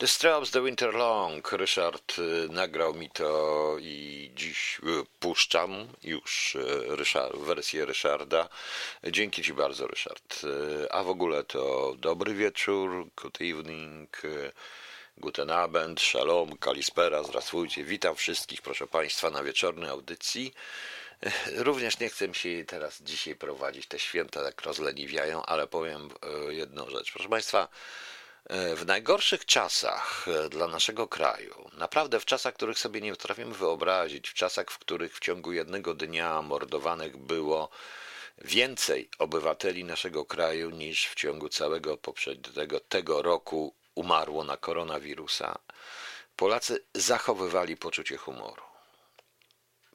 The Straubs The Winter Long. Ryszard y, nagrał mi to i dziś y, puszczam już y, Ryszard, wersję Ryszarda. Dzięki Ci bardzo, Ryszard. A w ogóle to dobry wieczór, good evening, guten Abend, shalom, kalispera, zdrastwujcie. Witam wszystkich, proszę Państwa, na wieczornej audycji. Również nie chcę się teraz dzisiaj prowadzić. Te święta tak rozleniwiają, ale powiem jedną rzecz. Proszę Państwa, w najgorszych czasach e, dla naszego kraju, naprawdę w czasach, których sobie nie potrafimy wyobrazić, w czasach, w których w ciągu jednego dnia mordowanych było więcej obywateli naszego kraju niż w ciągu całego poprzedniego tego roku umarło na koronawirusa, Polacy zachowywali poczucie humoru.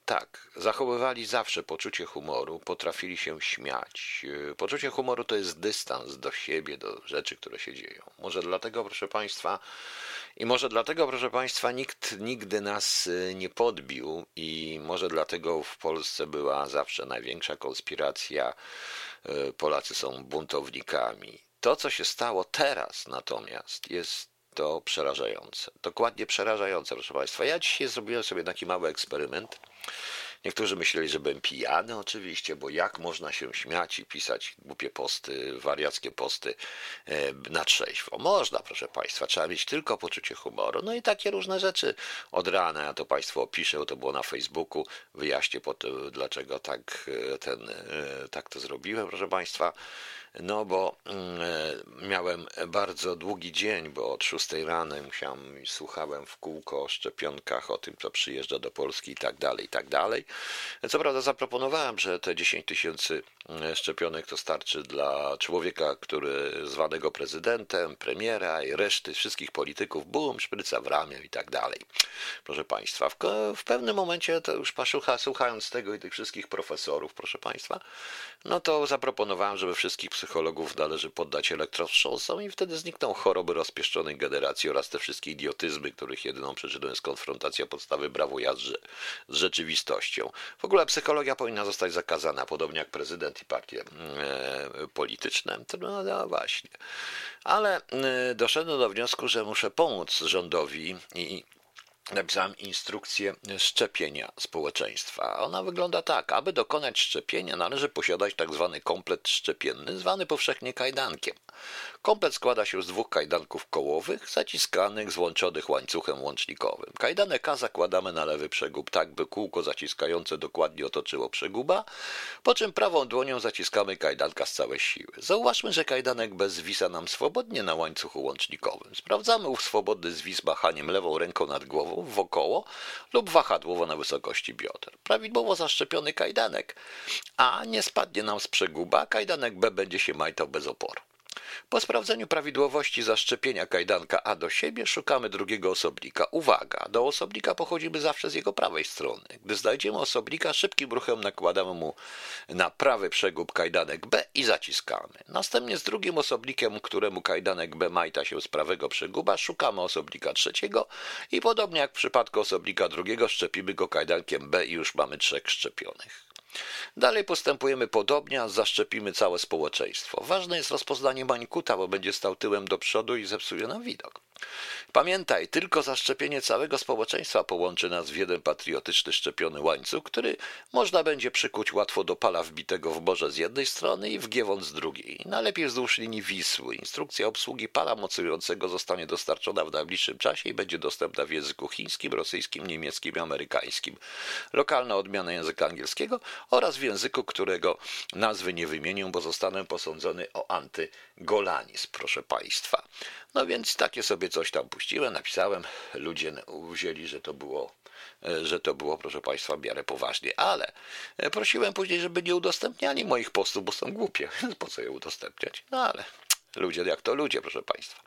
Tak, zachowywali zawsze poczucie humoru, potrafili się śmiać. E, poczucie humoru to jest dystans do siebie, do rzeczy, które się dzieją. Może dlatego, proszę Państwa, i może dlatego, proszę Państwa, nikt nigdy nas e, nie podbił, i może dlatego w Polsce była zawsze największa konspiracja. E, Polacy są buntownikami. To, co się stało teraz natomiast, jest to przerażające. Dokładnie przerażające, proszę Państwa. Ja dzisiaj zrobiłem sobie taki mały eksperyment. Niektórzy myśleli, że byłem pijany oczywiście, bo jak można się śmiać i pisać głupie posty, wariackie posty e, na trzeźwo? Można, proszę Państwa, trzeba mieć tylko poczucie humoru. No i takie różne rzeczy od rana, ja to Państwu opiszę, to było na Facebooku, wyjaśnię, dlaczego tak, e, ten, e, tak to zrobiłem, proszę Państwa. No bo mm, e, miałem bardzo długi dzień, bo od 6 rano musiałem, słuchałem w kółko o szczepionkach, o tym, co przyjeżdża do Polski i tak dalej, i tak dalej. Co prawda zaproponowałem, że te 10 tysięcy e, szczepionek to starczy dla człowieka, który zwanego prezydentem, premiera i reszty wszystkich polityków, bum, szpryca w ramię i tak dalej. Proszę Państwa, w, w pewnym momencie to już paszucha, słuchając tego i tych wszystkich profesorów, proszę Państwa, no to zaproponowałem, żeby wszystkich psychologów należy poddać elektrowstrząsom i wtedy znikną choroby rozpieszczonej generacji oraz te wszystkie idiotyzmy, których jedyną przyczyną jest konfrontacja podstawy brawo z rzeczywistością. W ogóle psychologia powinna zostać zakazana, podobnie jak prezydent i partie e, polityczne. No, no właśnie. Ale e, doszedłem do wniosku, że muszę pomóc rządowi i napisałem instrukcję szczepienia społeczeństwa. Ona wygląda tak. Aby dokonać szczepienia, należy posiadać tak zwany komplet szczepienny, zwany powszechnie kajdankiem. Komplet składa się z dwóch kajdanków kołowych, zaciskanych, złączonych łańcuchem łącznikowym. Kajdanek A zakładamy na lewy przegub tak, by kółko zaciskające dokładnie otoczyło przeguba, po czym prawą dłonią zaciskamy kajdanka z całej siły. Zauważmy, że kajdanek B zwisa nam swobodnie na łańcuchu łącznikowym. Sprawdzamy ów swobodny zwis machaniem lewą ręką nad głową, wokoło lub wahadłowo na wysokości bioder. Prawidłowo zaszczepiony kajdanek A nie spadnie nam z przeguba, kajdanek B będzie się majtał bez oporu. Po sprawdzeniu prawidłowości zaszczepienia kajdanka A do siebie szukamy drugiego osobnika. Uwaga, do osobnika pochodzimy zawsze z jego prawej strony. Gdy znajdziemy osobnika, szybkim ruchem nakładamy mu na prawy przegub kajdanek B i zaciskamy. Następnie z drugim osobnikiem, któremu kajdanek B majta się z prawego przeguba, szukamy osobnika trzeciego i podobnie jak w przypadku osobnika drugiego, szczepimy go kajdankiem B i już mamy trzech szczepionych. Dalej postępujemy podobnie, a zaszczepimy całe społeczeństwo. Ważne jest rozpoznanie mańkuta, bo będzie stał tyłem do przodu i zepsuje nam widok. Pamiętaj, tylko zaszczepienie całego społeczeństwa połączy nas w jeden patriotyczny szczepiony łańcuch, który można będzie przykuć łatwo do pala wbitego w morze z jednej strony i w giewont z drugiej. Najlepiej wzdłuż linii Wisły. Instrukcja obsługi pala mocującego zostanie dostarczona w najbliższym czasie i będzie dostępna w języku chińskim, rosyjskim, niemieckim i amerykańskim. Lokalna odmiana języka angielskiego oraz w języku, którego nazwy nie wymienię, bo zostanę posądzony o antygolanizm, proszę Państwa. No więc takie sobie coś tam puściłem, napisałem. Ludzie wzięli, że to było, e, że to było, proszę Państwa, w miarę poważnie, ale e, prosiłem później, żeby nie udostępniali moich postów, bo są głupie. Po co je udostępniać? No ale ludzie jak to ludzie, proszę Państwa.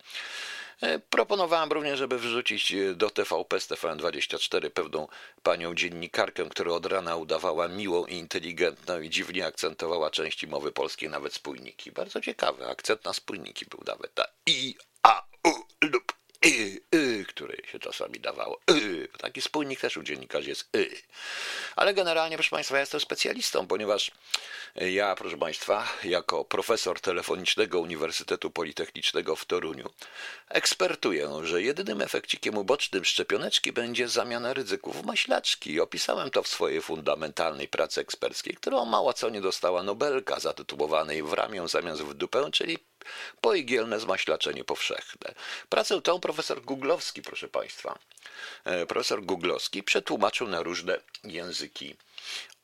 E, proponowałem również, żeby wrzucić do TVP z TVN24 pewną panią dziennikarkę, która od rana udawała miłą i inteligentną i dziwnie akcentowała części mowy polskiej, nawet spójniki. Bardzo ciekawy akcent na spójniki był nawet. Ta i, a, u, lub, y, y, której się czasami dawało. Y. Taki spójnik też u dziennikarzy jest y. Ale generalnie, proszę Państwa, ja jestem specjalistą, ponieważ ja, proszę Państwa, jako profesor telefonicznego Uniwersytetu Politechnicznego w Toruniu, ekspertuję, że jedynym efekcikiem ubocznym szczepioneczki będzie zamiana ryzyków w maślaczki. Opisałem to w swojej fundamentalnej pracy eksperckiej, którą mało co nie dostała Nobelka, zatytułowanej w ramię zamiast w dupę, czyli poigielne zmaślaczenie powszechne. Pracę tą profesor Guglowski, proszę Państwa, e, profesor Guglowski przetłumaczył na różne języki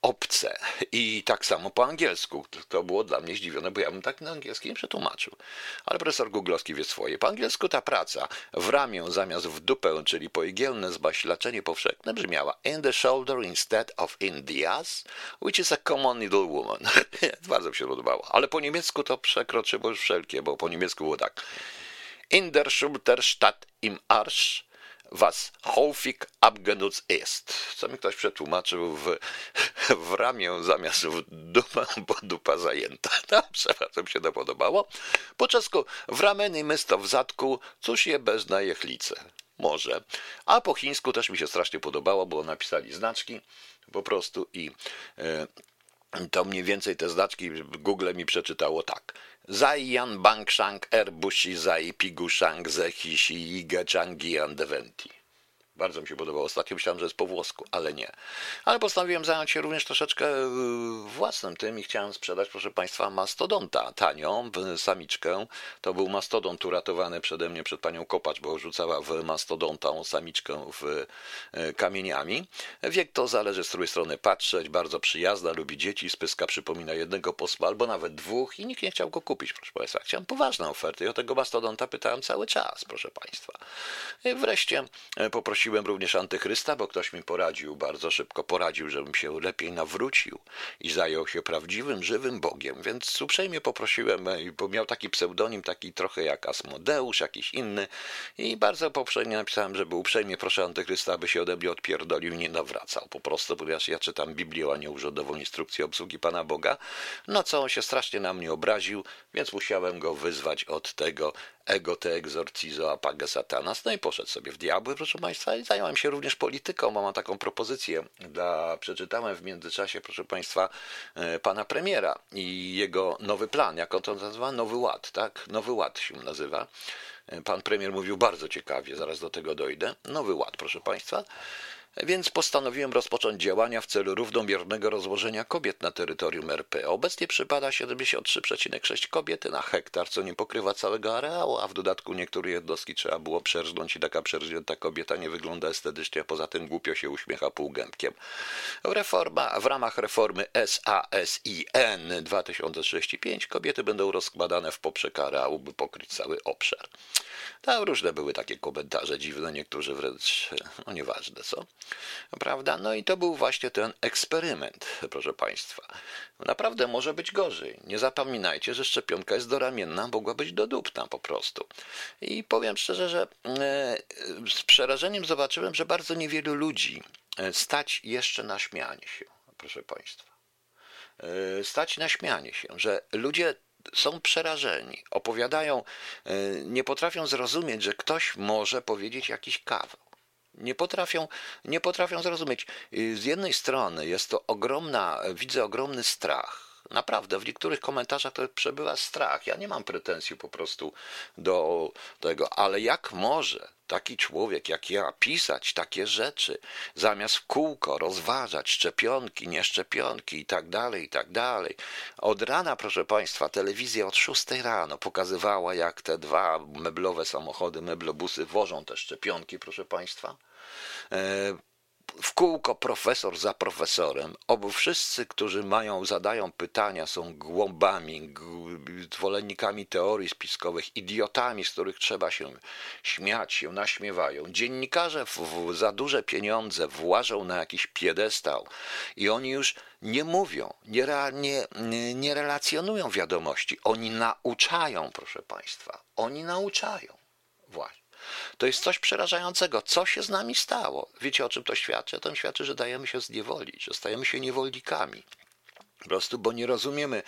obce. I tak samo po angielsku. To było dla mnie zdziwione, bo ja bym tak na angielski nie przetłumaczył. Ale profesor Guglowski wie swoje. Po angielsku ta praca w ramię zamiast w dupę, czyli poigielne zbaślaczenie powszechne brzmiała in the shoulder instead of in the ass, which is a common little woman. Bardzo mi się podobało. Ale po niemiecku to przekroczyło już wszelkie, bo po niemiecku było tak. In der Schulter statt im Arsch was häufig abgenutzt ist. Co mi ktoś przetłumaczył w, w ramię zamiast w dupę, bo dupa zajęta. Bardzo mi się to podobało. Po czesku w rameny mysto w zadku, cóż je bez na jechlice. Może. A po chińsku też mi się strasznie podobało, bo napisali znaczki po prostu i e, to mniej więcej te znaczki Google mi przeczytało tak. Zai Yan Bangshang Erbushi Zai Pigushang Zehishi Ige Changi Andeventi. Bardzo mi się podobało. Ostatnio myślałem, że jest po włosku, ale nie. Ale postanowiłem zająć się również troszeczkę y, własnym tym i chciałem sprzedać, proszę Państwa, mastodonta tanio, samiczkę. To był mastodont uratowany przede mnie przed panią Kopacz, bo rzucała w mastodonta samiczkę w y, kamieniami. Wiek to zależy z której strony patrzeć. Bardzo przyjazna, lubi dzieci, spyska przypomina jednego posła albo nawet dwóch i nikt nie chciał go kupić, proszę Państwa. Chciałem poważną ofertę i o tego mastodonta pytałem cały czas, proszę Państwa. I wreszcie y, poprosiłem Prosiłem również antychrysta, bo ktoś mi poradził, bardzo szybko poradził, żebym się lepiej nawrócił i zajął się prawdziwym, żywym Bogiem. Więc uprzejmie poprosiłem, e, bo miał taki pseudonim, taki trochę jak Asmodeusz, jakiś inny. I bardzo poprzednio napisałem, żeby uprzejmie proszę antychrysta, aby się ode mnie odpierdolił i nie nawracał. Po prostu, ponieważ ja czytam Biblię, a nie urzędową instrukcję obsługi Pana Boga. No co, on się strasznie na mnie obraził, więc musiałem go wyzwać od tego, ego te exorcizo apage satanas. No i poszedł sobie w diabły, proszę Państwa, i zająłem się również polityką, bo mam taką propozycję. Dla, przeczytałem w międzyczasie, proszę Państwa, e, pana premiera i jego nowy plan, jak on to nazywa? Nowy Ład, tak? Nowy Ład się nazywa. E, pan premier mówił bardzo ciekawie, zaraz do tego dojdę. Nowy Ład, proszę Państwa więc postanowiłem rozpocząć działania w celu równomiernego rozłożenia kobiet na terytorium RP. Obecnie przypada 73,6 kobiety na hektar, co nie pokrywa całego areału, a w dodatku niektóre jednostki trzeba było przerżnąć i taka przerżnięta kobieta nie wygląda estetycznie, a poza tym głupio się uśmiecha półgębkiem. Reforma, w ramach reformy SASIN 2035 kobiety będą rozkładane w poprzek areału, by pokryć cały obszar. Tam różne były takie komentarze dziwne, niektórzy wręcz, no nieważne co. Prawda? No i to był właśnie ten eksperyment, proszę Państwa. Naprawdę może być gorzej. Nie zapominajcie, że szczepionka jest doramienna, mogła być dodupna po prostu. I powiem szczerze, że e, z przerażeniem zobaczyłem, że bardzo niewielu ludzi e, stać jeszcze na śmianie się, proszę Państwa. E, stać na śmianie się, że ludzie są przerażeni, opowiadają, nie potrafią zrozumieć, że ktoś może powiedzieć jakiś kawał nie potrafią, nie potrafią zrozumieć. Y, z jednej strony jest to ogromna, widzę ogromny strach. Naprawdę, w niektórych komentarzach to przebywa strach. Ja nie mam pretensji po prostu do tego, ale jak może taki człowiek jak ja pisać takie rzeczy, zamiast w kółko rozważać szczepionki, nieszczepionki i tak dalej, i tak dalej. Od rana, proszę Państwa, telewizja od 6 rano pokazywała, jak te dwa meblowe samochody, meblobusy wożą te szczepionki, proszę Państwa. W kółko profesor za profesorem. Obu wszyscy, którzy mają, zadają pytania, są głąbami, zwolennikami teorii spiskowych, idiotami, z których trzeba się śmiać, się naśmiewają. Dziennikarze w, w, za duże pieniądze włażą na jakiś piedestał i oni już nie mówią, nie, nie, nie relacjonują wiadomości. Oni nauczają, proszę Państwa. Oni nauczają. Właśnie. To jest coś przerażającego. Co się z nami stało? Wiecie o czym to świadczy? To świadczy, że dajemy się zniewolić, że stajemy się niewolnikami. Prostu, bo nie rozumiemy,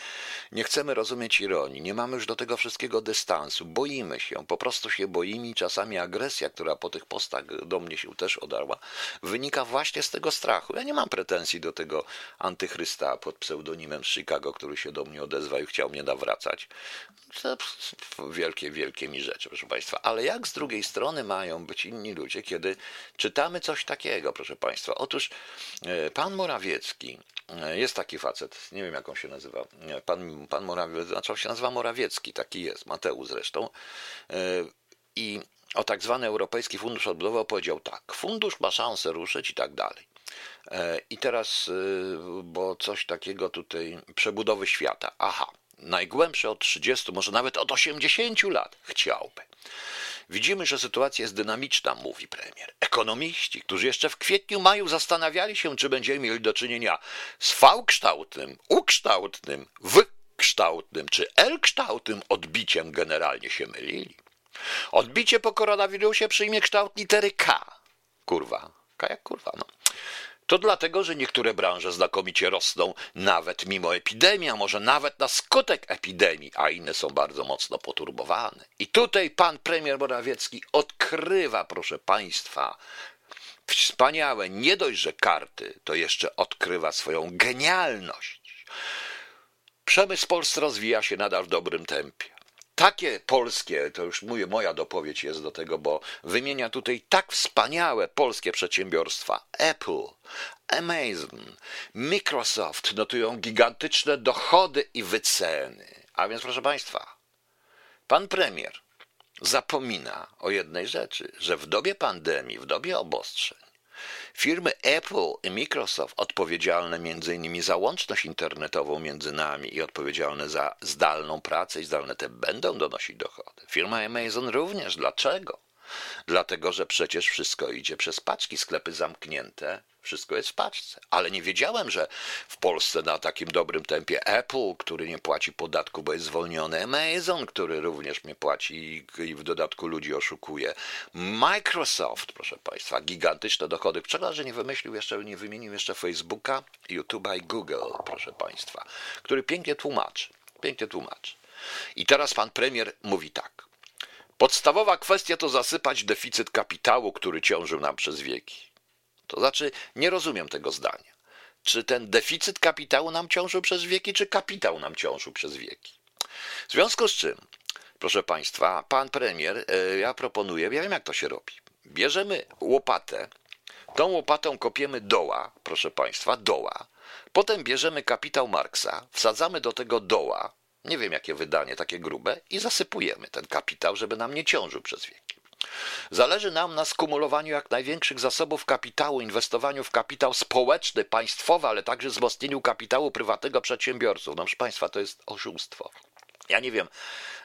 nie chcemy rozumieć ironii, nie mamy już do tego wszystkiego dystansu, boimy się, po prostu się boimy czasami agresja, która po tych postach do mnie się też odarła, wynika właśnie z tego strachu. Ja nie mam pretensji do tego antychrysta pod pseudonimem Chicago, który się do mnie odezwał i chciał mnie nawracać. To wielkie, wielkie mi rzeczy, proszę Państwa. Ale jak z drugiej strony mają być inni ludzie, kiedy czytamy coś takiego, proszę Państwa? Otóż e, pan Morawiecki, e, jest taki facet, nie wiem jak on się nazywa, pan, pan Morawiecki, znaczy się nazywa Morawiecki, taki jest, Mateusz zresztą. E, I o tak zwany Europejski Fundusz Odbudowy powiedział tak, fundusz ma szansę ruszyć i tak dalej. I teraz, bo coś takiego tutaj, przebudowy świata. Aha, najgłębsze od 30, może nawet od 80 lat chciałby. Widzimy, że sytuacja jest dynamiczna, mówi premier. Ekonomiści, którzy jeszcze w kwietniu, maju zastanawiali się, czy będziemy mieli do czynienia z V-kształtnym, U-kształtnym, W-kształtnym czy L-kształtnym odbiciem, generalnie się mylili. Odbicie po koronawirusie przyjmie kształt litery K. Kurwa. K jak kurwa, no. To dlatego, że niektóre branże znakomicie rosną nawet mimo epidemii, a może nawet na skutek epidemii, a inne są bardzo mocno poturbowane. I tutaj pan premier Morawiecki odkrywa, proszę państwa, wspaniałe, nie dość, że karty, to jeszcze odkrywa swoją genialność. Przemysł w Polsce rozwija się nadal w dobrym tempie takie polskie, to już mówię, moja dopowiedź jest do tego, bo wymienia tutaj tak wspaniałe polskie przedsiębiorstwa. Apple, Amazon, Microsoft notują gigantyczne dochody i wyceny. A więc, proszę Państwa, pan premier zapomina o jednej rzeczy, że w dobie pandemii, w dobie obostrzeń, Firmy Apple i Microsoft, odpowiedzialne m.in. za łączność internetową między nami i odpowiedzialne za zdalną pracę i zdalne te będą donosić dochody. Firma Amazon również. Dlaczego? Dlatego, że przecież wszystko idzie przez paczki, sklepy zamknięte, wszystko jest w paczce. Ale nie wiedziałem, że w Polsce na takim dobrym tempie Apple, który nie płaci podatku, bo jest zwolniony, Amazon, który również nie płaci i w dodatku ludzi oszukuje, Microsoft, proszę Państwa, gigantyczne dochody. Wczoraj, że nie wymyślił jeszcze, nie wymienił jeszcze Facebooka, YouTube'a i Google, proszę Państwa, który pięknie tłumaczy. Pięknie tłumaczy. I teraz pan premier mówi tak. Podstawowa kwestia to zasypać deficyt kapitału, który ciążył nam przez wieki. To znaczy, nie rozumiem tego zdania. Czy ten deficyt kapitału nam ciążył przez wieki, czy kapitał nam ciążył przez wieki? W związku z czym, proszę Państwa, pan premier, e, ja proponuję, ja wiem jak to się robi. Bierzemy łopatę, tą łopatą kopiemy doła, proszę Państwa, doła. Potem bierzemy kapitał Marksa, wsadzamy do tego doła, nie wiem jakie wydanie, takie grube, i zasypujemy ten kapitał, żeby nam nie ciążył przez wieki. Zależy nam na skumulowaniu jak największych zasobów kapitału, inwestowaniu w kapitał społeczny, państwowy, ale także wzmocnieniu kapitału prywatnego przedsiębiorców. No proszę Państwa, to jest oszustwo. Ja nie wiem,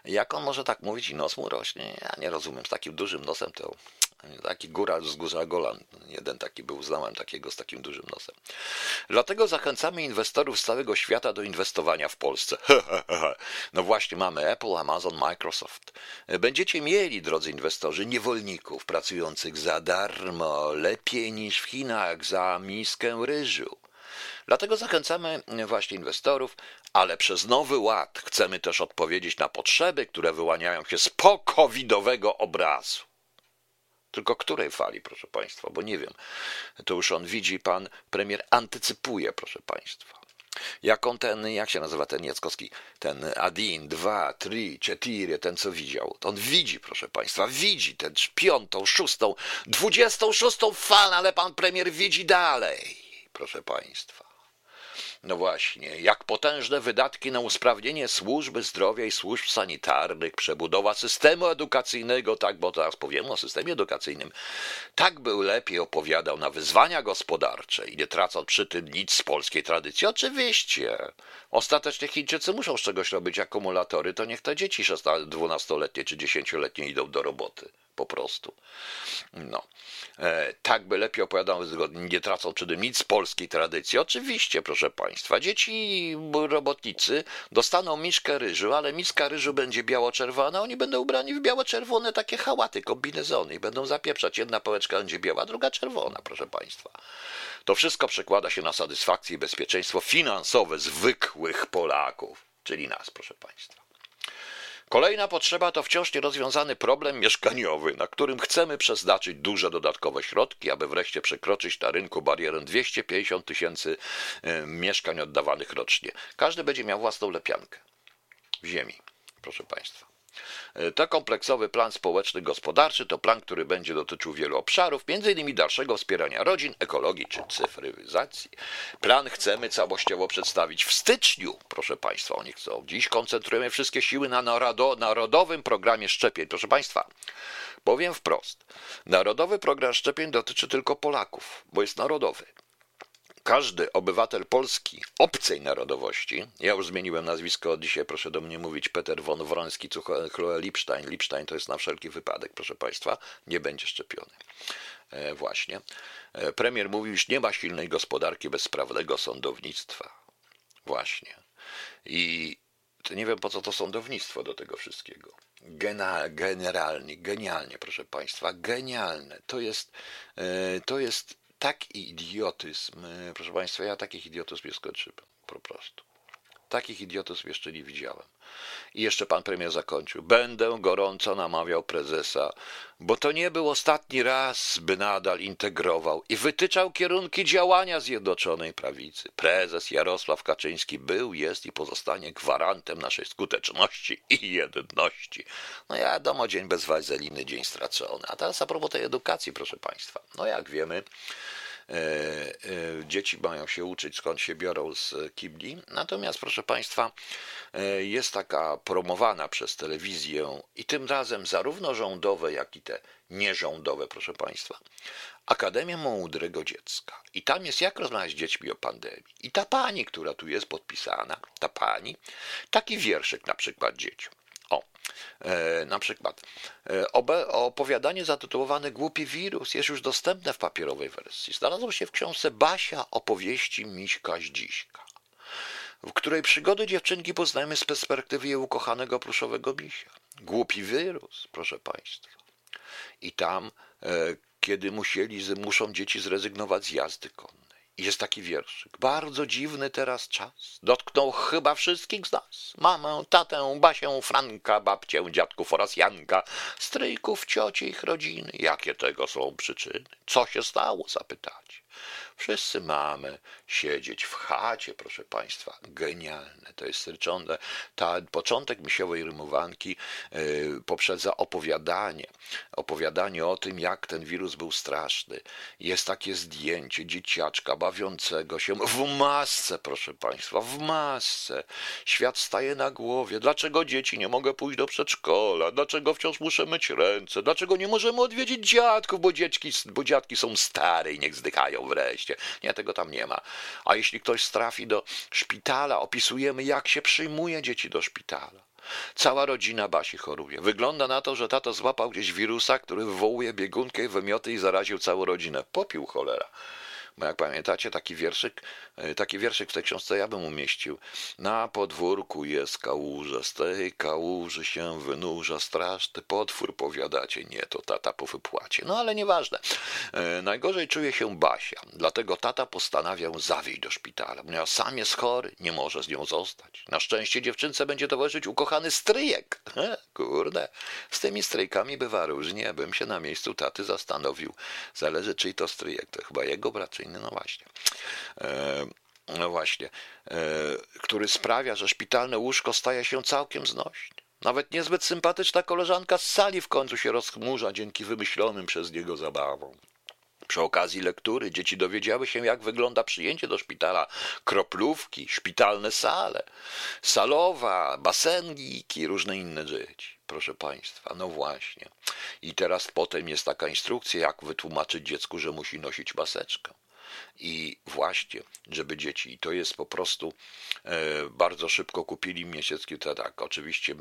jak on może tak mówić i nos mu rośnie. Ja nie rozumiem, z takim dużym nosem to Taki góra z Górza Golan. Jeden taki był, znałem takiego z takim dużym nosem. Dlatego zachęcamy inwestorów z całego świata do inwestowania w Polsce. no właśnie, mamy Apple, Amazon, Microsoft. Będziecie mieli, drodzy inwestorzy, niewolników pracujących za darmo, lepiej niż w Chinach za miskę ryżu. Dlatego zachęcamy właśnie inwestorów, ale przez nowy ład chcemy też odpowiedzieć na potrzeby, które wyłaniają się z pokowidowego obrazu. Tylko której fali, proszę Państwa, bo nie wiem. To już on widzi, pan premier antycypuje, proszę Państwa. Jak on ten, jak się nazywa ten Jackowski, ten Adin, dwa, trzy, cztery, ten co widział. On widzi, proszę Państwa, widzi tę piątą, szóstą, dwudziestą szóstą falę, ale pan premier widzi dalej, proszę Państwa. No właśnie, jak potężne wydatki na usprawnienie służby zdrowia i służb sanitarnych, przebudowa systemu edukacyjnego, tak, bo teraz powiem o systemie edukacyjnym, tak był lepiej opowiadał na wyzwania gospodarcze i nie tracąc przy tym nic z polskiej tradycji. Oczywiście, ostatecznie Chińczycy muszą z czegoś robić akumulatory, to niech te dzieci 12-letnie czy 10-letnie idą do roboty. Po prostu. No. E, tak by lepiej opowiadał, nie tracą przy tym nic z polskiej tradycji. Oczywiście, proszę Państwa, dzieci robotnicy dostaną miszkę ryżu, ale miska ryżu będzie biało-czerwona, oni będą ubrani w biało-czerwone takie hałaty, kombinezony i będą zapieprzać. Jedna pałeczka będzie biała, druga czerwona, proszę Państwa. To wszystko przekłada się na satysfakcję i bezpieczeństwo finansowe zwykłych Polaków, czyli nas, proszę Państwa. Kolejna potrzeba to wciąż nierozwiązany problem mieszkaniowy, na którym chcemy przeznaczyć duże dodatkowe środki, aby wreszcie przekroczyć na rynku barierę 250 tysięcy e, mieszkań oddawanych rocznie. Każdy będzie miał własną lepiankę w ziemi, proszę Państwa. E, to kompleksowy plan społeczny gospodarczy to plan, który będzie dotyczył wielu obszarów, m.in. dalszego wspierania rodzin, ekologii czy cyfryzacji. Plan chcemy całościowo przedstawić w styczniu, proszę Państwa, oni chcą. Dziś koncentrujemy wszystkie siły na narodowym programie szczepień. Proszę Państwa, powiem wprost, narodowy program szczepień dotyczy tylko Polaków, bo jest narodowy każdy obywatel Polski obcej narodowości, ja już zmieniłem nazwisko od dzisiaj, proszę do mnie mówić Peter von Wronski, Chloe Lipstein, Lipstein to jest na wszelki wypadek, proszę Państwa, nie będzie szczepiony. E, właśnie. E, premier mówił, że nie ma silnej gospodarki bez sprawnego sądownictwa. Właśnie. I to nie wiem po co to sądownictwo do tego wszystkiego. Gena, generalnie, genialnie, proszę Państwa, genialne. To jest, e, to jest taki idiotyzm, e, proszę Państwa, ja takich idiotyzm nie skończyłem, po prostu. Takich idiotów jeszcze nie widziałem. I jeszcze pan premier zakończył. Będę gorąco namawiał prezesa, bo to nie był ostatni raz, by nadal integrował i wytyczał kierunki działania Zjednoczonej Prawicy. Prezes Jarosław Kaczyński był, jest i pozostanie gwarantem naszej skuteczności i jedności. No wiadomo, dzień bez wazeliny, dzień stracony. A teraz a propos tej edukacji, proszę państwa. No jak wiemy, dzieci mają się uczyć, skąd się biorą z kibli. Natomiast, proszę Państwa, e, jest taka promowana przez telewizję i tym razem zarówno rządowe, jak i te nierządowe, proszę Państwa, Akademia Mądrego Dziecka. I tam jest jak rozmawiać z dziećmi o pandemii. I ta pani, która tu jest podpisana, ta pani, taki wierszyk na przykład dzieciom. O, e, na przykład e, opowiadanie zatytułowane Głupi wirus jest już dostępne w papierowej wersji. Znalazło się w książce Basia opowieści Miśka Zdziśka, w której przygody dziewczynki poznajemy z perspektywy jej ukochanego pluszowego misia. Głupi wirus, proszę Państwa. I tam, e, kiedy musieli, muszą dzieci zrezygnować z jazdy konnej jest taki wierszyk. Bardzo dziwny teraz czas. Dotknął chyba wszystkich z nas. Mamę, tatę, Basię, Franka, babcię, dziadków oraz Janka, stryjków, cioci, ich rodziny. Jakie tego są przyczyny? Co się stało? Zapytać. Wszyscy mamy siedzieć w chacie, proszę Państwa. Genialne. To jest ryczące. Ta początek misiowej rymowanki yy, poprzedza opowiadanie. Opowiadanie o tym, jak ten wirus był straszny. Jest takie zdjęcie dzieciaczka bawiącego się w masce, proszę Państwa, w masce. Świat staje na głowie. Dlaczego dzieci nie mogę pójść do przedszkola? Dlaczego wciąż muszę myć ręce? Dlaczego nie możemy odwiedzić dziadków, bo, dziecki, bo dziadki są stare i niech zdychają wreszcie? Nie, tego tam nie ma. A jeśli ktoś trafi do szpitala, opisujemy, jak się przyjmuje dzieci do szpitala. Cała rodzina Basi choruje. Wygląda na to, że tato złapał gdzieś wirusa, który wywołuje biegunkę, wymioty i zaraził całą rodzinę. Popił cholera. Bo jak pamiętacie, taki wierszyk, e, taki wierszyk w tej książce ja bym umieścił. Na podwórku jest kałuża, z tej kałuży się wynurza straszny potwór, powiadacie. Nie, to tata po wypłacie. No ale nieważne. E, najgorzej czuje się Basia, dlatego tata postanawia ją zawieźć do szpitala. Ponieważ sam jest chory, nie może z nią zostać. Na szczęście dziewczynce będzie towarzyszyć ukochany stryjek. Kurde, z tymi stryjkami bywa różnie. Bym się na miejscu taty zastanowił. Zależy, czyj to stryjek. To chyba jego brat, czy inny, no właśnie. E, no właśnie, e, który sprawia, że szpitalne łóżko staje się całkiem znośne. Nawet niezbyt sympatyczna koleżanka z sali w końcu się rozchmurza dzięki wymyślonym przez niego zabawom. Przy okazji lektury dzieci dowiedziały się, jak wygląda przyjęcie do szpitala, kroplówki, szpitalne sale, salowa, baseniki, różne inne dzieci. Proszę Państwa, no właśnie. I teraz potem jest taka instrukcja, jak wytłumaczyć dziecku, że musi nosić maseczkę. I właśnie, żeby dzieci, i to jest po prostu e, bardzo szybko kupili Miesięcki, to tak, oczywiście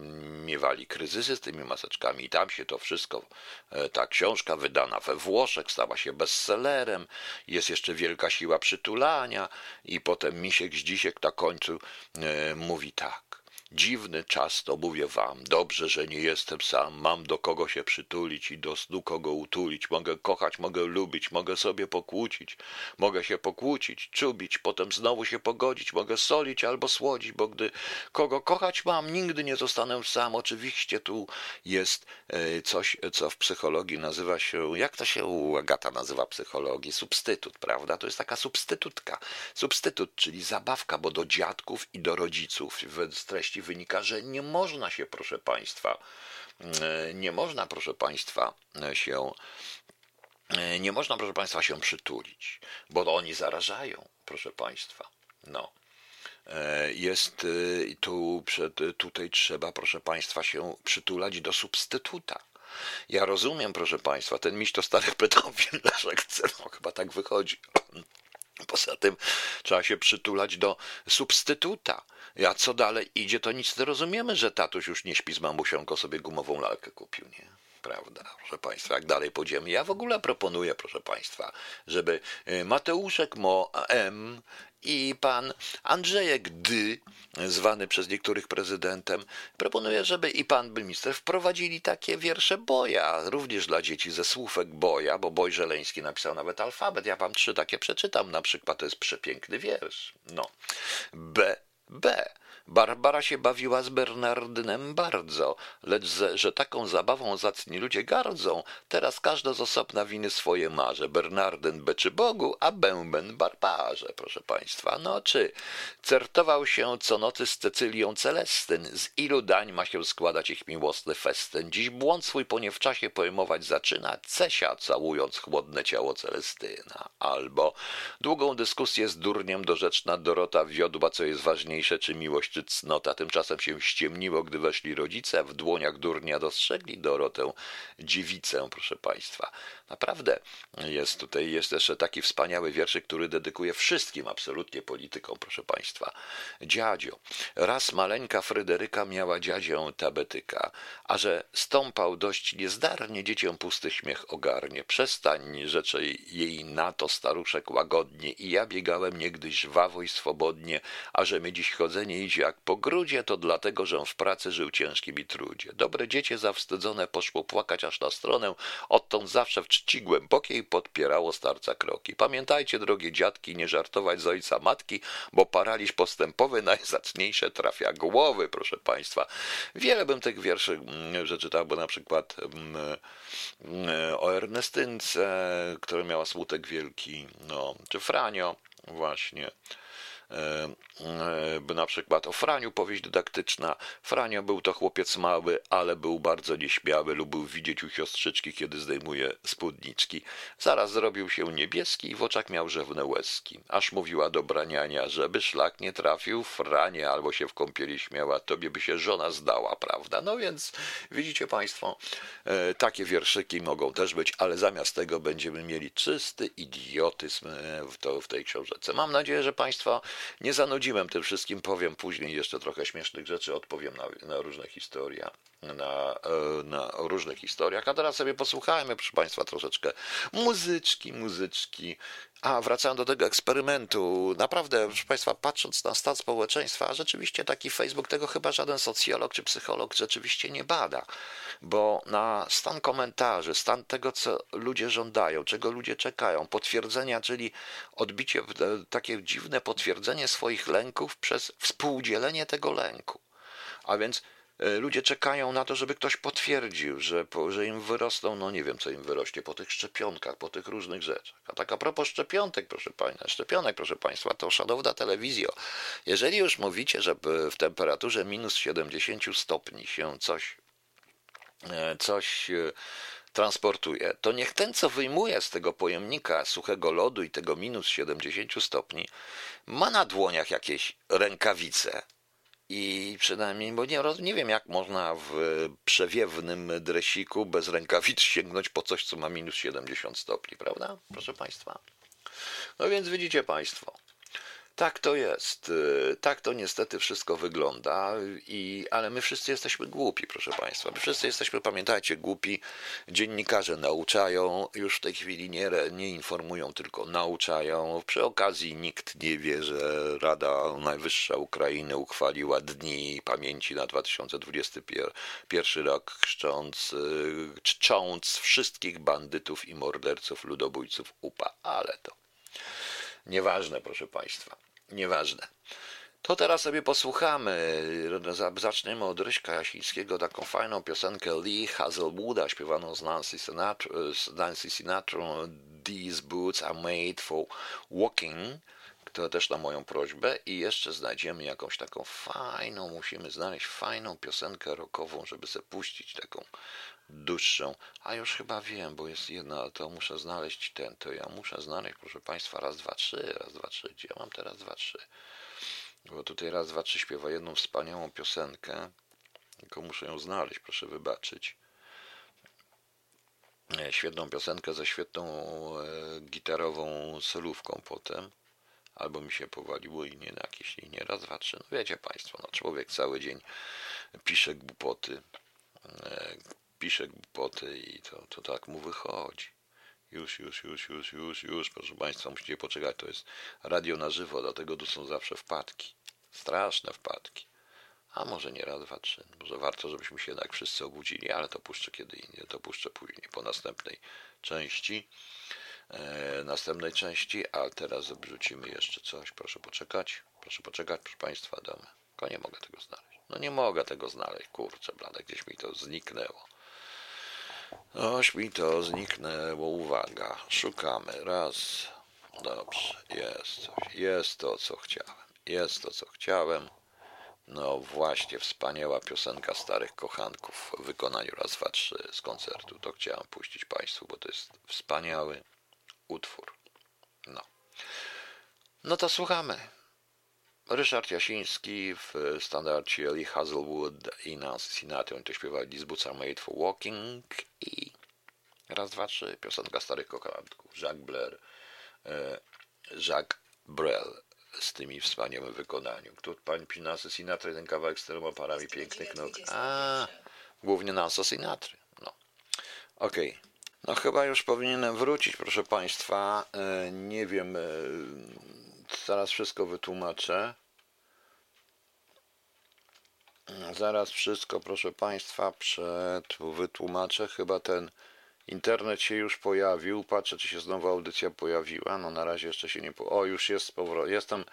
miewali kryzysy z tymi maseczkami i tam się to wszystko, e, ta książka wydana we Włoszech stała się bestsellerem, jest jeszcze wielka siła przytulania i potem Misiek z na końcu e, mówi tak. Dziwny czas to mówię wam. Dobrze, że nie jestem sam. Mam do kogo się przytulić i do snu kogo utulić. Mogę kochać, mogę lubić, mogę sobie pokłócić. Mogę się pokłócić, czubić, potem znowu się pogodzić. Mogę solić albo słodzić, bo gdy kogo kochać mam, nigdy nie zostanę sam. Oczywiście tu jest e, coś, co w psychologii nazywa się, jak to się Agata nazywa psychologii? Substytut, prawda? To jest taka substytutka. Substytut, czyli zabawka, bo do dziadków i do rodziców w treści wynika, że nie można się, proszę Państwa, e, nie można, proszę Państwa, się e, nie można, proszę Państwa, się przytulić, bo oni zarażają, proszę Państwa. No. E, jest tu, tutaj trzeba, proszę Państwa, się przytulać do substytuta. Ja rozumiem, proszę Państwa, ten miś to stary pedofil, chce, no chyba tak wychodzi. Poza tym trzeba się przytulać do substytuta. A co dalej idzie, to nic nie rozumiemy, że tatuś już nie śpi z mamusią, sobie gumową lalkę kupił, nie? Prawda, proszę Państwa, jak dalej pójdziemy. Ja w ogóle proponuję, proszę Państwa, żeby y, Mateuszek Mo M i pan Andrzejek D, zwany przez niektórych prezydentem, proponuje, żeby i pan minister wprowadzili takie wiersze Boja, również dla dzieci ze słówek Boja, bo Boj Żeleński napisał nawet alfabet. Ja wam trzy takie przeczytam, na przykład to jest przepiękny wiersz. No. B. B. Barbara się bawiła z Bernardynem bardzo, lecz że, że taką zabawą zacni ludzie gardzą, teraz każda z osobna winy swoje marze. Bernardyn beczy Bogu, a bęben barbarze, proszę państwa. No czy certował się co nocy z Cecylią Celestyn, z ilu dań ma się składać ich miłosny festyn. Dziś błąd swój po nie w czasie pojmować zaczyna, Cesia całując chłodne ciało Celestyna. Albo długą dyskusję z durniem dorzeczna Dorota wiodła, co jest ważniejsze, czy miłość, czy cnota. Tymczasem się ściemniło, gdy weszli rodzice, w dłoniach durnia dostrzegli Dorotę, dziewicę, proszę Państwa. Naprawdę jest tutaj, jest jeszcze taki wspaniały wierszyk, który dedykuje wszystkim absolutnie politykom, proszę Państwa. Dziadzio. Raz maleńka Fryderyka miała dziadzię tabetyka, a że stąpał dość niezdarnie, dzieciom pusty śmiech ogarnie. Przestań, rzecze jej na to staruszek łagodnie i ja biegałem niegdyś żwawo i swobodnie, a że mi dziś chodzenie idzie jak po grudzie, to dlatego, że w pracy żył ciężkim i trudzie. Dobre dziecię zawstydzone poszło płakać aż na stronę, odtąd zawsze w czci głębokiej podpierało starca kroki. Pamiętajcie, drogie dziadki, nie żartować z ojca matki, bo paraliż postępowy najzacniejsze trafia głowy, proszę Państwa. Wiele bym tych wierszy mm, przeczytał, bo na przykład mm, mm, o Ernestynce, która miała smutek wielki, no, czy Franio, właśnie. E, e, by na przykład o Franiu powieść dydaktyczna. Franio był to chłopiec mały, ale był bardzo nieśmiały, lubił widzieć u siostrzyczki, kiedy zdejmuje spódniczki. Zaraz zrobił się niebieski i w oczach miał rzewne łezki. Aż mówiła do braniania, żeby szlak nie trafił, Franie albo się w kąpieli śmiała, tobie by się żona zdała, prawda? No więc widzicie Państwo, e, takie wierszyki mogą też być, ale zamiast tego będziemy mieli czysty idiotyzm w, to, w tej książce. Mam nadzieję, że Państwo nie zanudziłem tym wszystkim, powiem później jeszcze trochę śmiesznych rzeczy, odpowiem na, na różne historie, na, e, na różnych historiach. A teraz sobie posłuchajmy, proszę Państwa, troszeczkę muzyczki, muzyczki. A wracając do tego eksperymentu, naprawdę, proszę Państwa, patrząc na stan społeczeństwa, rzeczywiście taki Facebook, tego chyba żaden socjolog czy psycholog rzeczywiście nie bada, bo na stan komentarzy, stan tego, co ludzie żądają, czego ludzie czekają, potwierdzenia, czyli odbicie, takie dziwne potwierdzenie swoich lęków przez współdzielenie tego lęku. A więc E, ludzie czekają na to, żeby ktoś potwierdził, że, że im wyrosną, no nie wiem, co im wyrośnie po tych szczepionkach, po tych różnych rzeczach. A tak a propos proszę Państwa, szczepionek, proszę Państwa, to szanowna telewizjo, jeżeli już mówicie, że w temperaturze minus 70 stopni się coś, e, coś e, transportuje, to niech ten, co wyjmuje z tego pojemnika suchego lodu i tego minus 70 stopni, ma na dłoniach jakieś rękawice, i przynajmniej, bo nie, nie wiem, jak można w przewiewnym dresiku bez rękawic sięgnąć po coś, co ma minus 70 stopni, prawda? Proszę Państwa. No więc widzicie Państwo, tak to jest. Y, tak to niestety wszystko wygląda, i, ale my wszyscy jesteśmy głupi, proszę Państwa. My wszyscy jesteśmy, pamiętajcie, głupi. Dziennikarze nauczają, już w tej chwili nie, nie informują, tylko nauczają. Przy okazji nikt nie wie, że Rada Najwyższa Ukrainy uchwaliła dni pamięci na 2021 rok, czcząc, y, czcząc wszystkich bandytów i morderców, ludobójców UPA. Ale to nieważne, proszę Państwa. Nieważne. To teraz sobie posłuchamy. Zaczniemy od Ryśka Jasińskiego, taką fajną piosenkę Lee Hazelwooda, śpiewaną z Nancy Sinatra, z Nancy Sinatra These boots are made for walking. To też na moją prośbę. I jeszcze znajdziemy jakąś taką fajną, musimy znaleźć fajną piosenkę rockową, żeby sobie puścić taką dłuższą. A już chyba wiem, bo jest jedna, to muszę znaleźć ten, to ja muszę znaleźć, proszę Państwa, raz, dwa, trzy, raz, dwa, trzy. Gdzie ja mam teraz dwa, trzy? Bo tutaj raz, dwa, trzy śpiewa jedną wspaniałą piosenkę, tylko muszę ją znaleźć, proszę wybaczyć. E, świetną piosenkę ze świetną e, gitarową solówką potem. Albo mi się powaliło i nie na jakieś linie. Raz, dwa, trzy. No wiecie Państwo, no człowiek cały dzień pisze głupoty, e, pisze głupoty i to, to tak mu wychodzi. Już, już, już, już, już, już, proszę Państwa, musicie poczekać, to jest radio na żywo, dlatego tu są zawsze wpadki. Straszne wpadki. A może nie raz, dwa, trzy. Może warto, żebyśmy się jednak wszyscy obudzili, ale to puszczę kiedy indziej, to puszczę później, po następnej części. E, następnej części, a teraz wrzucimy jeszcze coś. Proszę poczekać, proszę poczekać, proszę Państwa, domy. Tylko nie mogę tego znaleźć. No nie mogę tego znaleźć, kurczę, blade, gdzieś mi to zniknęło. Oś mi to zniknęło. Uwaga, szukamy. Raz. Dobrze, jest coś. Jest to, co chciałem. Jest to, co chciałem. No właśnie, wspaniała piosenka starych kochanków w wykonaniu raz, dwa, trzy z koncertu. To chciałem puścić Państwu, bo to jest wspaniały utwór. No. No to słuchamy. Ryszard Jasiński w standardzie Lee Hazelwood i Nancy Sinatra. Oni to śpiewali z Boots made for walking i raz, dwa, trzy. Piosenka starych kokantków. Jacques Blair, e, Jacques Brel z tymi wspaniałym wykonaniu. Tu pani Nancy Sinatra, ten kawałek z tyloma parami pięknych nóg. A, głównie Nancy Sinatra. No. Okej. Okay. No chyba już powinienem wrócić, proszę Państwa. E, nie wiem, e, zaraz wszystko wytłumaczę. Zaraz wszystko, proszę Państwa, przed wytłumaczę. Chyba ten internet się już pojawił. Patrzę, czy się znowu audycja pojawiła. No na razie jeszcze się nie po... O, już jest powrót. Jestem.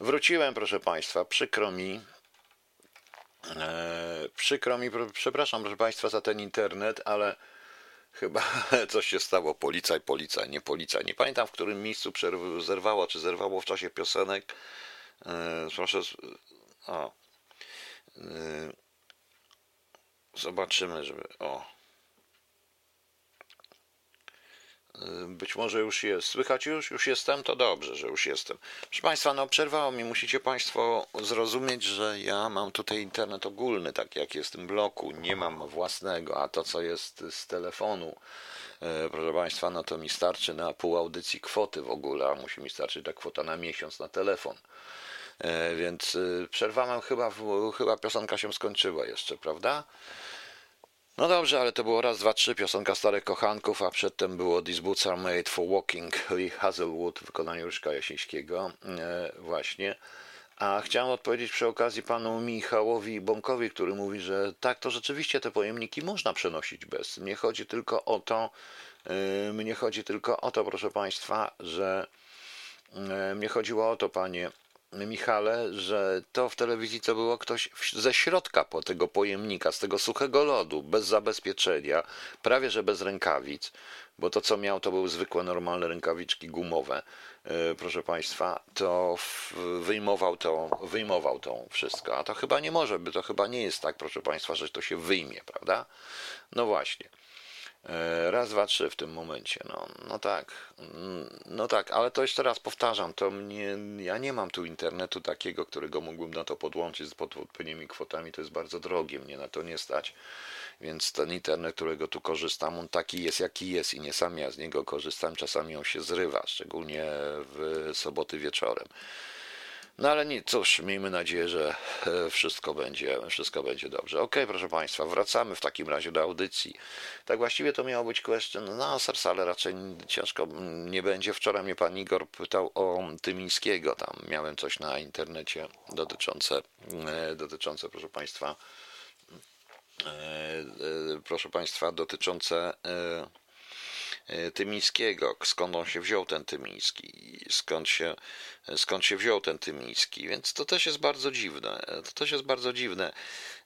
Wróciłem, proszę Państwa. Przykro mi. Eee, przykro mi, przepraszam, proszę Państwa, za ten internet, ale chyba coś się stało. Policaj, policaj, nie policaj. Nie pamiętam, w którym miejscu zerwało, czy zerwało w czasie piosenek. Eee, proszę. O, zobaczymy, żeby. O. Yy, być może już jest. Słychać już? Już jestem? To dobrze, że już jestem. Proszę Państwa, no przerwało mi. Musicie Państwo zrozumieć, że ja mam tutaj internet ogólny, tak jak jest w tym bloku. Nie mam własnego, a to, co jest z telefonu, yy, proszę Państwa, no to mi starczy na pół audycji kwoty w ogóle, a musi mi starczyć ta kwota na miesiąc na telefon. E, więc y, przerwałem, chyba, chyba piosenka się skończyła jeszcze, prawda? No dobrze, ale to było raz, dwa, trzy, piosenka Starych Kochanków, a przedtem było These Boots Are Made for Walking, Lee Hazelwood w wykonaniu Ryszka Jasińskiego, e, właśnie. A chciałem odpowiedzieć przy okazji panu Michałowi Bąkowi, który mówi, że tak, to rzeczywiście te pojemniki można przenosić bez. Mnie chodzi tylko o to, e, mnie chodzi tylko o to, proszę państwa, że mnie chodziło o to, panie Michale, że to w telewizji to było ktoś ze środka po tego pojemnika, z tego suchego lodu, bez zabezpieczenia, prawie że bez rękawic, bo to co miał to były zwykłe, normalne rękawiczki gumowe, e, proszę Państwa, to wyjmował to, wyjmował to wszystko, a to chyba nie może by, to chyba nie jest tak, proszę Państwa, że to się wyjmie, prawda? No właśnie. E, raz, dwa, trzy w tym momencie. No, no tak, mm, no tak, ale to jeszcze raz powtarzam, to mnie, ja nie mam tu internetu takiego, którego mógłbym na to podłączyć z odpowiednimi kwotami, to jest bardzo drogie, mnie na to nie stać. Więc ten internet, którego tu korzystam, on taki jest, jaki jest i nie sam ja z niego korzystam, czasami on się zrywa, szczególnie w soboty wieczorem. No ale nic, cóż, miejmy nadzieję, że e, wszystko będzie, wszystko będzie dobrze. Ok, proszę Państwa, wracamy w takim razie do audycji. Tak właściwie to miało być question no answers, ale raczej ciężko nie będzie. Wczoraj mnie Pan Igor pytał o Tymińskiego, tam miałem coś na internecie dotyczące, e, dotyczące proszę Państwa, e, proszę Państwa, dotyczące Tymińskiego, skąd on się wziął ten Tymiński, skąd się, skąd się wziął ten Tymiński, więc to też jest bardzo dziwne, to też jest bardzo dziwne.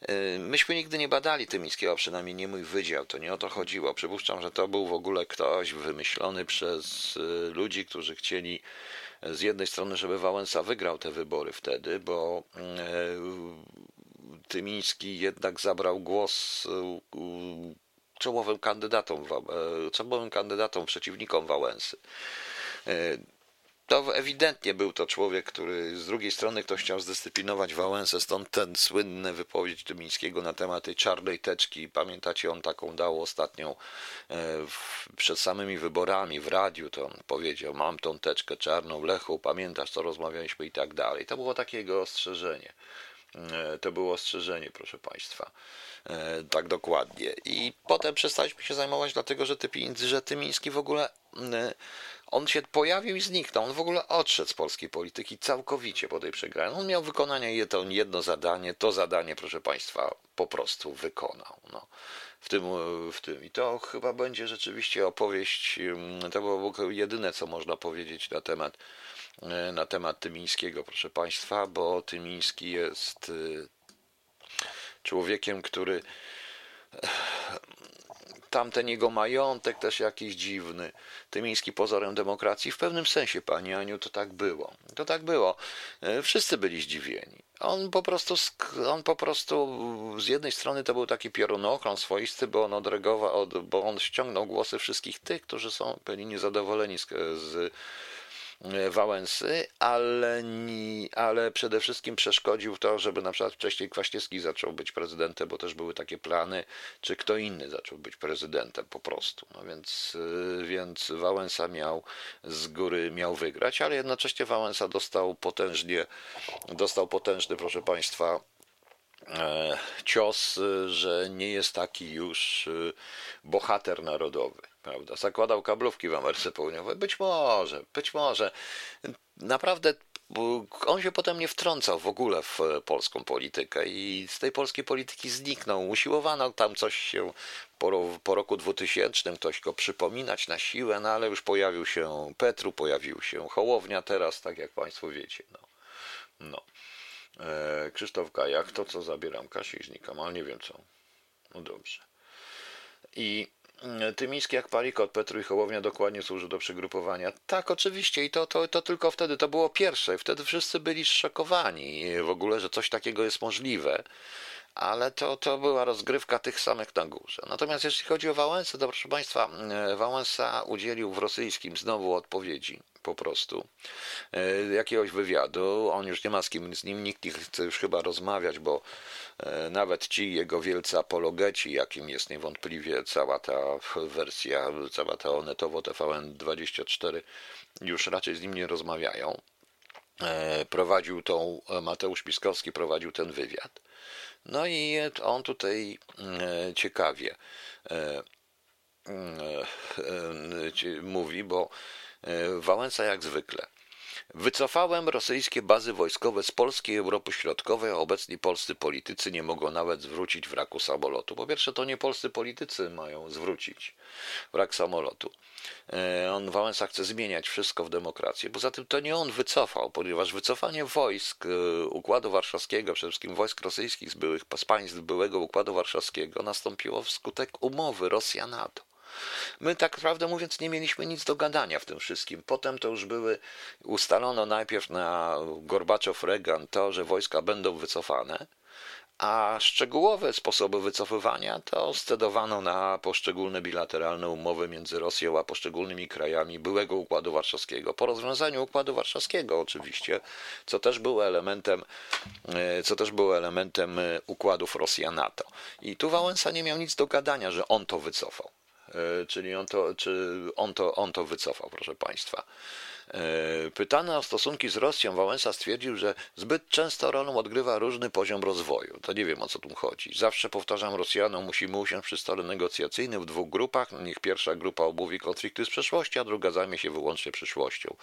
E, myśmy nigdy nie badali Tymińskiego, przynajmniej nie mój wydział, to nie o to chodziło. Przypuszczam, że to był w ogóle ktoś wymyślony przez e, ludzi, którzy chcieli z jednej strony, żeby Wałęsa wygrał te wybory wtedy, bo Tymiński jednak zabrał głos czołowym kandydatom, e, czołowym kandydatom, przeciwnikom Wałęsy. E, to ewidentnie był to człowiek, który z drugiej strony ktoś chciał zdyscyplinować Wałęsę, stąd ten słynny wypowiedź Tymińskiego na temat tej czarnej teczki. Pamiętacie, on taką dał ostatnią e, w, przed samymi wyborami w radiu, to on powiedział, mam tą teczkę czarną, Lechu, pamiętasz, co rozmawialiśmy i tak dalej. To było takie jego ostrzeżenie. To było ostrzeżenie, proszę Państwa. E, tak dokładnie. I potem przestaliśmy się zajmować, dlatego że, Typiń, że Tymiński w ogóle e, on się pojawił i zniknął. On w ogóle odszedł z polskiej polityki całkowicie po tej przegranej. On miał wykonania to jedno zadanie, to zadanie, proszę Państwa, po prostu wykonał. No. W tym, w tym. I to chyba będzie rzeczywiście opowieść, to było jedyne, co można powiedzieć na temat, e, na temat Tymińskiego, proszę Państwa, bo Tymiński jest człowiekiem, który tamten jego majątek też jakiś dziwny. Tymiński pozorem demokracji. W pewnym sensie, pani Aniu, to tak było. To tak było. E, wszyscy byli zdziwieni. On po prostu, on po prostu z jednej strony to był taki piorunochron swoisty, bo on odreagował, bo on ściągnął głosy wszystkich tych, którzy są byli niezadowoleni z, z E, Wałęsy, ale, ale przede wszystkim przeszkodził to, żeby na przykład wcześniej Kwaśniewski zaczął być prezydentem, bo też były takie plany, czy kto inny zaczął być prezydentem po prostu. No więc, e, więc Wałęsa miał z góry miał wygrać, ale jednocześnie Wałęsa dostał potężnie, dostał potężny, proszę Państwa, e, cios, że nie jest taki już bohater narodowy prawda? Zakładał kablówki w Ameryce Południowej. Być może, być może. Naprawdę on się potem nie wtrącał w ogóle w polską politykę i z tej polskiej polityki zniknął. Usiłowano tam coś się po, po roku 2000, ktoś go przypominać na siłę, no ale już pojawił się Petru, pojawił się Hołownia teraz, tak jak Państwo wiecie. No. no. E, Krzysztof Gajak, to co zabieram Kasię i znikam, ale nie wiem co. No dobrze. I Tymiński jak Palikot, Petru i Hołownia dokładnie służy do przygrupowania. Tak, oczywiście i to, to, to tylko wtedy, to było pierwsze. Wtedy wszyscy byli szokowani w ogóle, że coś takiego jest możliwe, ale to, to była rozgrywka tych samych na górze. Natomiast jeśli chodzi o Wałęsę, to proszę Państwa, e, Wałęsa udzielił w rosyjskim znowu odpowiedzi po prostu e, jakiegoś wywiadu. On już nie ma z kim z nim, nikt nie chce już chyba rozmawiać, bo e, nawet ci jego wielcy apologeci, jakim jest niewątpliwie cała ta wersja, cała ta onetowo TVN24, już raczej z nim nie rozmawiają. Prowadził tą, Mateusz Piskowski prowadził ten wywiad. No i on tutaj ciekawie mówi, bo E, Wałęsa jak zwykle. Wycofałem rosyjskie bazy wojskowe z Polski i Europy Środkowej, a obecni polscy politycy nie mogą nawet zwrócić wraku samolotu. Po pierwsze, to nie polscy politycy mają zwrócić wrak samolotu. E, on, Wałęsa, chce zmieniać wszystko w demokrację. Poza tym to nie on wycofał, ponieważ wycofanie wojsk e, Układu Warszawskiego, przede wszystkim wojsk rosyjskich z, byłych, z państw byłego Układu Warszawskiego, nastąpiło wskutek umowy Rosja-NATO. My tak prawdę mówiąc nie mieliśmy nic do gadania w tym wszystkim. Potem to już były, ustalono najpierw na Gorbaczow-Reagan to, że wojska będą wycofane, a szczegółowe sposoby wycofywania to scedowano na poszczególne bilateralne umowy między Rosją a poszczególnymi krajami byłego Układu Warszawskiego. Po rozwiązaniu Układu Warszawskiego oczywiście, co też było elementem, e, co też było elementem e, układów Rosja-NATO. I tu Wałęsa nie miał nic do gadania, że on to wycofał. E, czyli on to, czy on to, on to wycofał, proszę Państwa. E, pytany o stosunki z Rosją, Wałęsa stwierdził, że zbyt często rolę odgrywa różny poziom rozwoju. To nie wiem o co tu chodzi. Zawsze powtarzam Rosjanom, musimy usiąść przy stole negocjacyjnym w dwóch grupach. Niech pierwsza grupa omówi konflikty z przeszłości, a druga zajmie się wyłącznie przyszłością.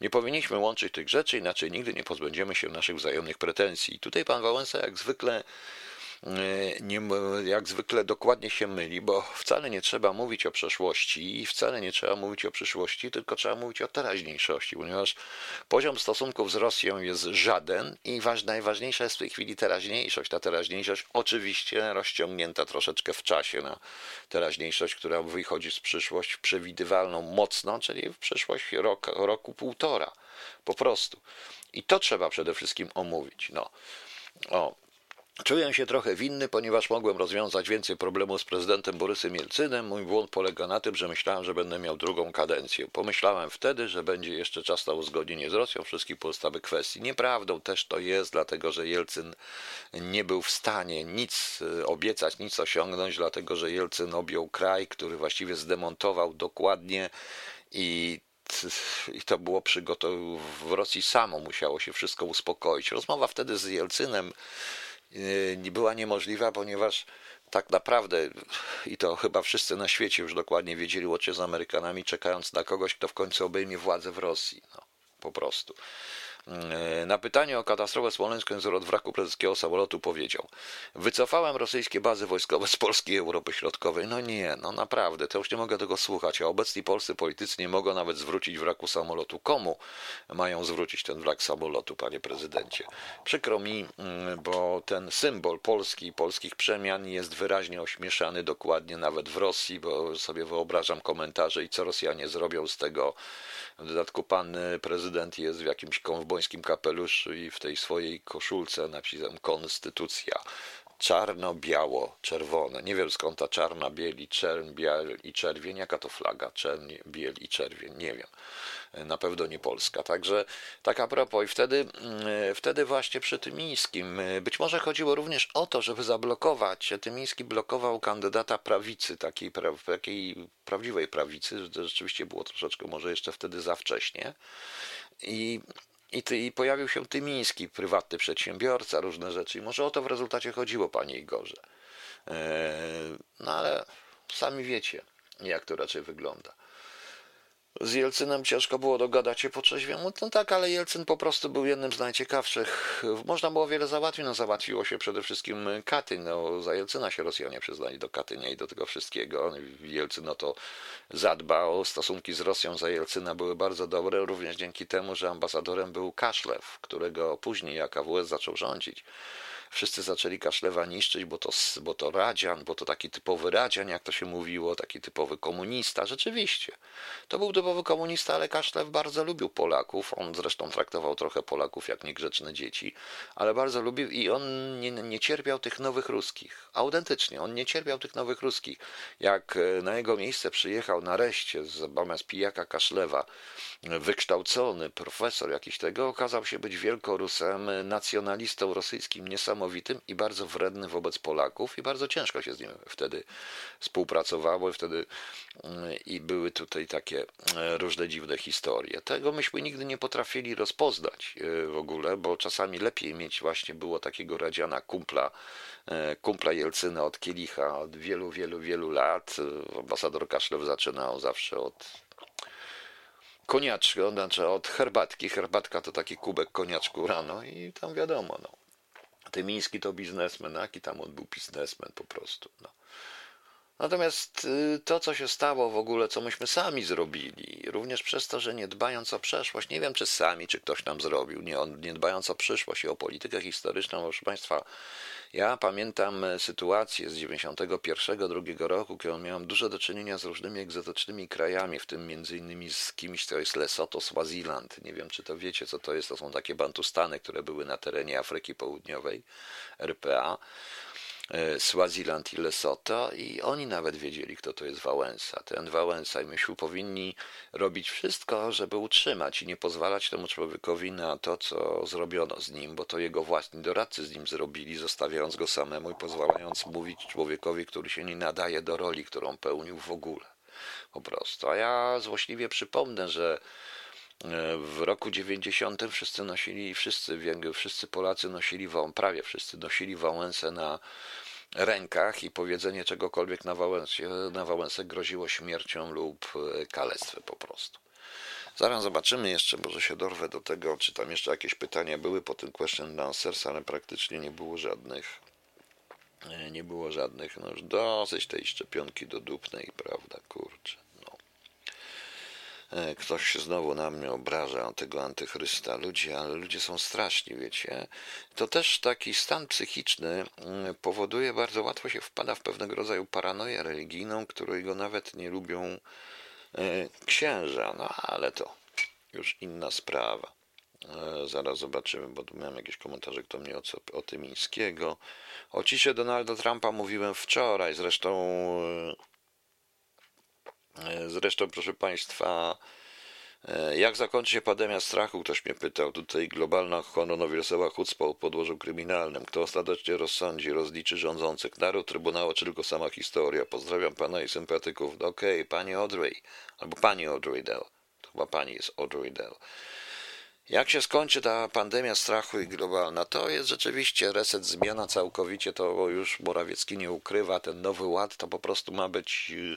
Nie powinniśmy łączyć tych rzeczy, inaczej nigdy nie pozbędziemy się naszych wzajemnych pretensji. Tutaj pan Wałęsa jak zwykle nie, jak zwykle dokładnie się myli, bo wcale nie trzeba mówić o przeszłości i wcale nie trzeba mówić o przyszłości, tylko trzeba mówić o teraźniejszości, ponieważ poziom stosunków z Rosją jest żaden i najważniejsza jest w tej chwili teraźniejszość. Ta teraźniejszość oczywiście rozciągnięta troszeczkę w czasie na teraźniejszość, która wychodzi z przyszłość przewidywalną mocno, czyli w przyszłość rok, roku półtora. Po prostu. I to trzeba przede wszystkim omówić. No. O, Czuję się trochę winny, ponieważ mogłem rozwiązać więcej problemów z prezydentem Borysem Jelcynem. Mój błąd polega na tym, że myślałem, że będę miał drugą kadencję. Pomyślałem wtedy, że będzie jeszcze czas na uzgodnienie z Rosją wszystkich pozostałych kwestii. Nieprawdą też to jest, dlatego że Jelcyn nie był w stanie nic e, obiecać, nic osiągnąć, dlatego że Jelcyn objął kraj, który właściwie zdemontował dokładnie i i to było przygotowane w Rosji samo musiało się wszystko uspokoić. Rozmowa wtedy z Jelcynem była niemożliwa, ponieważ tak naprawdę, i to chyba wszyscy na świecie już dokładnie wiedzieli, łącznie z Amerykanami, czekając na kogoś, kto w końcu obejmie władzę w Rosji. No, po prostu. E, na pytanie o katastrofę smoleńską z wraku prezydenckiego samolotu powiedział: Wycofałem rosyjskie bazy wojskowe z Polski i Europy Środkowej. No nie, no naprawdę, to już nie mogę tego słuchać. A obecni polscy politycy nie mogą nawet zwrócić wraku samolotu. Komu mają zwrócić ten wrak samolotu, panie prezydencie? Przykro mi, mm, bo ten symbol Polski i polskich przemian jest wyraźnie ośmieszany dokładnie nawet w Rosji, bo sobie wyobrażam komentarze i co Rosjanie zrobią z tego. W dodatku pan prezydent jest w jakimś konwojowym japońskim kapeluszu i w tej swojej koszulce napisem Konstytucja. Czarno-biało, czerwone. Nie wiem skąd ta czarna, biel czerń, biel i czerwień. Jaka to flaga? Czerń, biel i czerwień. Nie wiem. Na pewno nie Polska. Także tak a propos. I wtedy, mm, wtedy właśnie przy Tymińskim być może chodziło również o to, żeby zablokować. Tymiński blokował kandydata prawicy, takiej, takiej prawdziwej prawicy. Rzeczywiście było troszeczkę może jeszcze wtedy za wcześnie. I i, ty, I pojawił się Tymiński, prywatny przedsiębiorca, różne rzeczy. I może o to w rezultacie chodziło, panie Igorze. Eee, no ale sami wiecie, jak to raczej wygląda. Z Jelcynem ciężko było dogadać się po trzeźwiemu. No tak, ale Jelcyn po prostu był jednym z najciekawszych. Można było wiele załatwić. No załatwiło się przede wszystkim Katyń. No, za Jelcyna się Rosjanie przyznali do Katynia i do tego wszystkiego. Jelcyn no to zadbał. Stosunki z Rosją za Jelcyna były bardzo dobre, również dzięki temu, że ambasadorem był Kaszlew, którego później jak AWS zaczął rządzić wszyscy zaczęli Kaszlewa niszczyć, bo to, bo to radzian, bo to taki typowy radzian, jak to się mówiło, taki typowy komunista. Rzeczywiście, to był typowy komunista, ale Kaszlew bardzo lubił Polaków. On zresztą traktował trochę Polaków jak niegrzeczne dzieci, ale bardzo lubił i on nie, nie cierpiał tych nowych ruskich. Autentycznie, on nie cierpiał tych nowych ruskich. Jak e, na jego miejsce przyjechał nareszcie zamiast pijaka Kaszlewa, wykształcony profesor jakiś tego, okazał się być wielkorusem, nacjonalistą rosyjskim, niesamowitym niesamowitym i bardzo wrednym wobec Polaków i bardzo ciężko się z nim wtedy współpracowało i wtedy mm, i były tutaj takie e, różne dziwne historie. Tego myśmy nigdy nie potrafili rozpoznać e, w ogóle, bo czasami lepiej mieć właśnie było takiego radziana kumpla, e, kumpla Jelcyna od Kielicha od wielu, wielu, wielu lat. Ambasador Kaszlew zaczynał zawsze od koniaczka, znaczy od herbatki. Herbatka to taki kubek koniaczku rano i tam wiadomo, no. Tymiński to biznesmen, jaki tam on był biznesmen po prostu. No. Natomiast y, to, co się stało w ogóle, co myśmy sami zrobili, również przez to, że nie dbając o przeszłość, nie wiem czy sami, czy ktoś nam zrobił, nie, nie dbając o przyszłość i o politykę historyczną, proszę Państwa, ja pamiętam e, sytuację z 91-2 roku, kiedy miałem dużo do czynienia z różnymi egzotycznymi krajami, w tym między innymi z kimś, to jest Lesotho, Swaziland. Nie wiem, czy to wiecie, co to jest. To są takie bantustany, które były na terenie Afryki Południowej, RPA. E, Swaziland i Lesotho i oni nawet wiedzieli, kto to jest Wałęsa. Ten Wałęsa i myśmy powinni robić wszystko, żeby utrzymać i nie pozwalać temu człowiekowi na to, co zrobiono z nim, bo to jego własni doradcy z nim zrobili, zostawiając go samemu i pozwalając mówić człowiekowi, który się nie nadaje do roli, którą pełnił w ogóle. Po prostu. A ja złośliwie przypomnę, że w roku 90 wszyscy nosili, wszyscy, wszyscy Polacy nosili, prawie wszyscy nosili Wałęsę na rękach i powiedzenie czegokolwiek na Wałęsie, na Wałęsę groziło śmiercią lub e, kalectwem po prostu. Zaraz zobaczymy jeszcze, może się dorwę do tego, czy tam jeszcze jakieś pytania były po tym question answers, ale praktycznie nie było żadnych. E, nie było żadnych, no już dosyć tej szczepionki do dupnej, prawda, kurczę. E, ktoś się znowu na mnie obraża, tego antychrysta. Ludzie, ale ludzie są straszni, wiecie. To też taki stan psychiczny mm, powoduje, bardzo łatwo się wpada w pewnego rodzaju paranoję religijną, którego nawet nie lubią e, księża. No ale to już inna sprawa. E, zaraz zobaczymy, bo tu miałem jakieś komentarze, kto mnie o, co, o Tymińskiego. O cisie Donalda Trumpa mówiłem wczoraj, zresztą zresztą, proszę Państwa, e, jak zakończy się pandemia strachu? Ktoś mnie pytał. Tutaj globalna koronawirusowa chucpa o podłożu kryminalnym. Kto ostatecznie rozsądzi, rozliczy rządzących? Naród, Trybunał, czy tylko sama historia? Pozdrawiam Pana i sympatyków. Okej, okay, Pani Audrey, albo Pani Audrey Dell. To chyba Pani jest Audrey Dell. Jak się skończy ta pandemia strachu i globalna, to jest rzeczywiście reset, zmiana całkowicie, to już Morawiecki nie ukrywa, ten nowy ład to po prostu ma być y,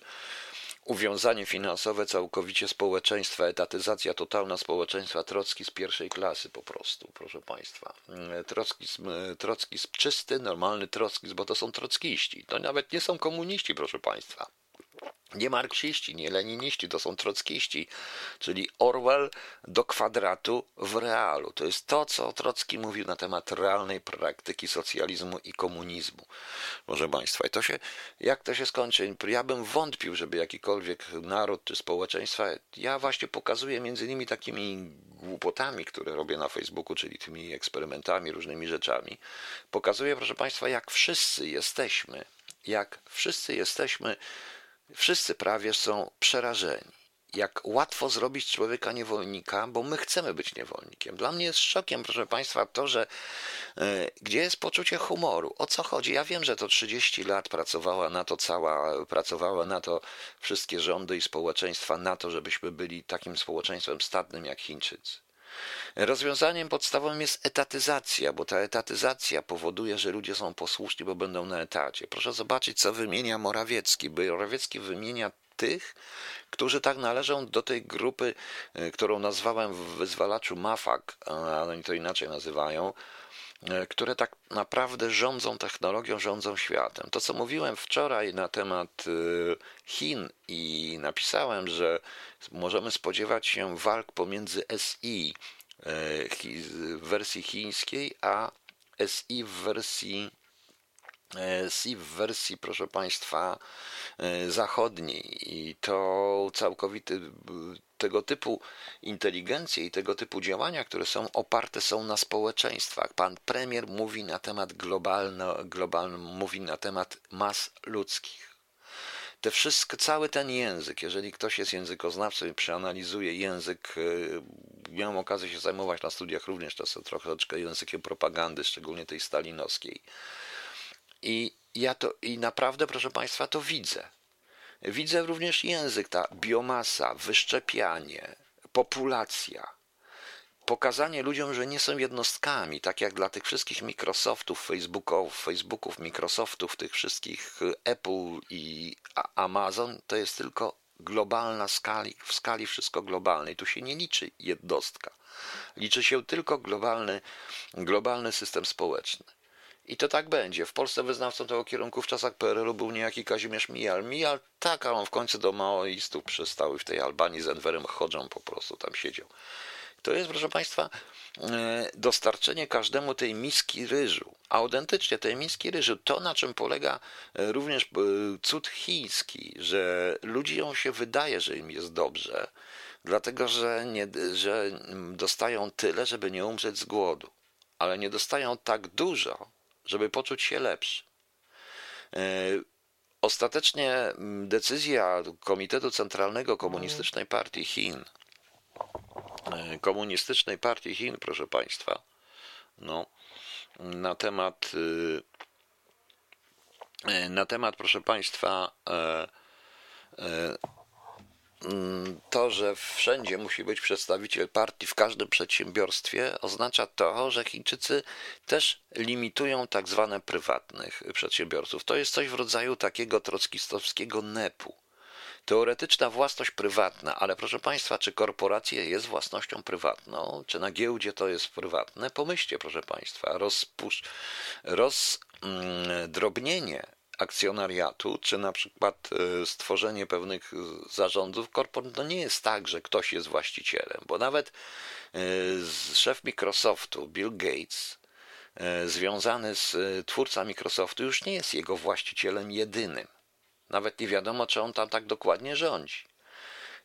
uwiązanie finansowe całkowicie społeczeństwa, etatyzacja totalna społeczeństwa Trocki z pierwszej klasy po prostu, proszę Państwa. Trockizm, trockizm czysty, normalny trockizm, bo to są trockiści. To nawet nie są komuniści, proszę Państwa. Nie marksiści, nie leniniści, to są trockiści, czyli Orwell do kwadratu w realu. To jest to, co Trocki mówił na temat realnej praktyki socjalizmu i komunizmu. Proszę Państwa, i to się, jak to się skończy? Ja bym wątpił, żeby jakikolwiek naród czy społeczeństwa, ja właśnie pokazuję między innymi takimi głupotami, które robię na Facebooku, czyli tymi eksperymentami, różnymi rzeczami. Pokazuję, proszę Państwa, jak wszyscy jesteśmy, jak wszyscy jesteśmy Wszyscy prawie są przerażeni. Jak łatwo zrobić człowieka niewolnika, bo my chcemy być niewolnikiem. Dla mnie jest szokiem, proszę Państwa, to, że y, gdzie jest poczucie humoru? O co chodzi? Ja wiem, że to 30 lat pracowała na to cała, pracowały na to wszystkie rządy i społeczeństwa, na to, żebyśmy byli takim społeczeństwem statnym jak Chińczycy. Rozwiązaniem podstawowym jest etatyzacja, bo ta etatyzacja powoduje, że ludzie są posłuszni, bo będą na etacie. Proszę zobaczyć, co wymienia Morawiecki. Morawiecki wymienia tych, którzy tak należą do tej grupy, e, którą nazwałem w wyzwalaczu MAFAK, ale oni to inaczej nazywają, e, które tak naprawdę rządzą technologią, rządzą światem. To, co mówiłem wczoraj na temat e, Chin i napisałem, że możemy spodziewać się walk pomiędzy SI w wersji chińskiej, a SI w wersji SI w wersji, proszę Państwa, zachodniej i to całkowity tego typu inteligencje i tego typu działania, które są oparte są na społeczeństwach. Pan premier mówi na temat globalno, globalno mówi na temat mas ludzkich te wszystko, cały ten język, jeżeli ktoś jest językoznawcą i przeanalizuje język, y, miałem okazję się zajmować na studiach również czasem troszeczkę językiem propagandy, szczególnie tej stalinowskiej. I ja to, i naprawdę, proszę Państwa, to widzę. Widzę również język, ta biomasa, wyszczepianie, populacja pokazanie ludziom, że nie są jednostkami, tak jak dla tych wszystkich Microsoftów, Facebooków, Facebooków, Microsoftów, tych wszystkich y, Apple i Amazon, to jest tylko globalna skali, w skali wszystko globalnej. Tu się nie liczy jednostka. Liczy się tylko globalny, globalny system społeczny. I to tak będzie. W Polsce wyznawcą tego kierunku w czasach PRL-u był niejaki Kazimierz Mijal. Mijal tak, a on w końcu do maoistów przestały w tej Albanii z Enverem Chodzą po prostu tam siedział. To jest, proszę Państwa, e, dostarczenie każdemu tej miski ryżu, autentycznie tej miski ryżu. To, na czym polega e, również e, cud chiński, że ludziom się wydaje, że im jest dobrze, dlatego że, nie, że dostają tyle, żeby nie umrzeć z głodu, ale nie dostają tak dużo, żeby poczuć się lepszy. Ostatecznie decyzja Komitetu Centralnego Komunistycznej Partii Chin E, komunistycznej partii Chin, proszę Państwa, no, na temat, y, e, na temat, proszę Państwa, e, mm, to, że wszędzie musi być przedstawiciel partii w każdym przedsiębiorstwie, oznacza to, że Chińczycy też limitują tak zwane prywatnych przedsiębiorców. To jest coś w rodzaju takiego trockistowskiego nepu teoretyczna własność prywatna, ale proszę Państwa, czy korporacja jest własnością prywatną, czy na giełdzie to jest prywatne? Pomyślcie, proszę Państwa, rozpusz... rozdrobnienie akcjonariatu, czy na przykład e, stworzenie pewnych zarządów korporacyjnych, to nie jest tak, że ktoś jest właścicielem, bo nawet e, szef Microsoftu, Bill Gates, związany z twórcą Microsoftu, już nie jest jego właścicielem jedynym. Nawet nie wiadomo, czy on tam tak dokładnie rządzi.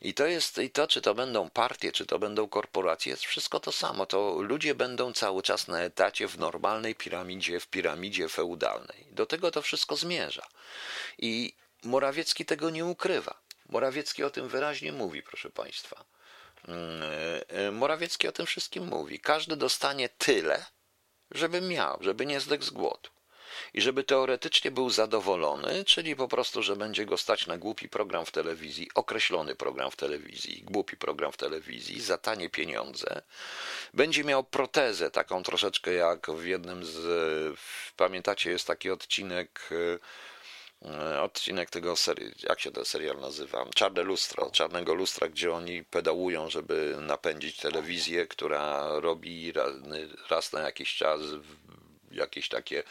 I to jest, i to, czy to będą partie, czy to będą korporacje, jest wszystko to samo. To ludzie będą cały czas na etacie w normalnej piramidzie, w piramidzie feudalnej. Do tego to wszystko zmierza. I Morawiecki tego nie ukrywa. Morawiecki o tym wyraźnie mówi, proszę Państwa. Mm, e, Morawiecki o tym wszystkim mówi. Każdy dostanie tyle, żeby miał, żeby nie zdechł z głodu i żeby teoretycznie był zadowolony, czyli po prostu, że będzie go stać na głupi program w telewizji, określony program w telewizji, głupi program w telewizji, za tanie pieniądze. Będzie miał protezę, taką troszeczkę jak w jednym z. Pamiętacie, jest taki odcinek e, odcinek tego serii, jak się ten serial nazywa? Czarne lustro, czarnego lustra, gdzie oni pedałują, żeby napędzić telewizję, która robi raz na jakiś czas jakieś takie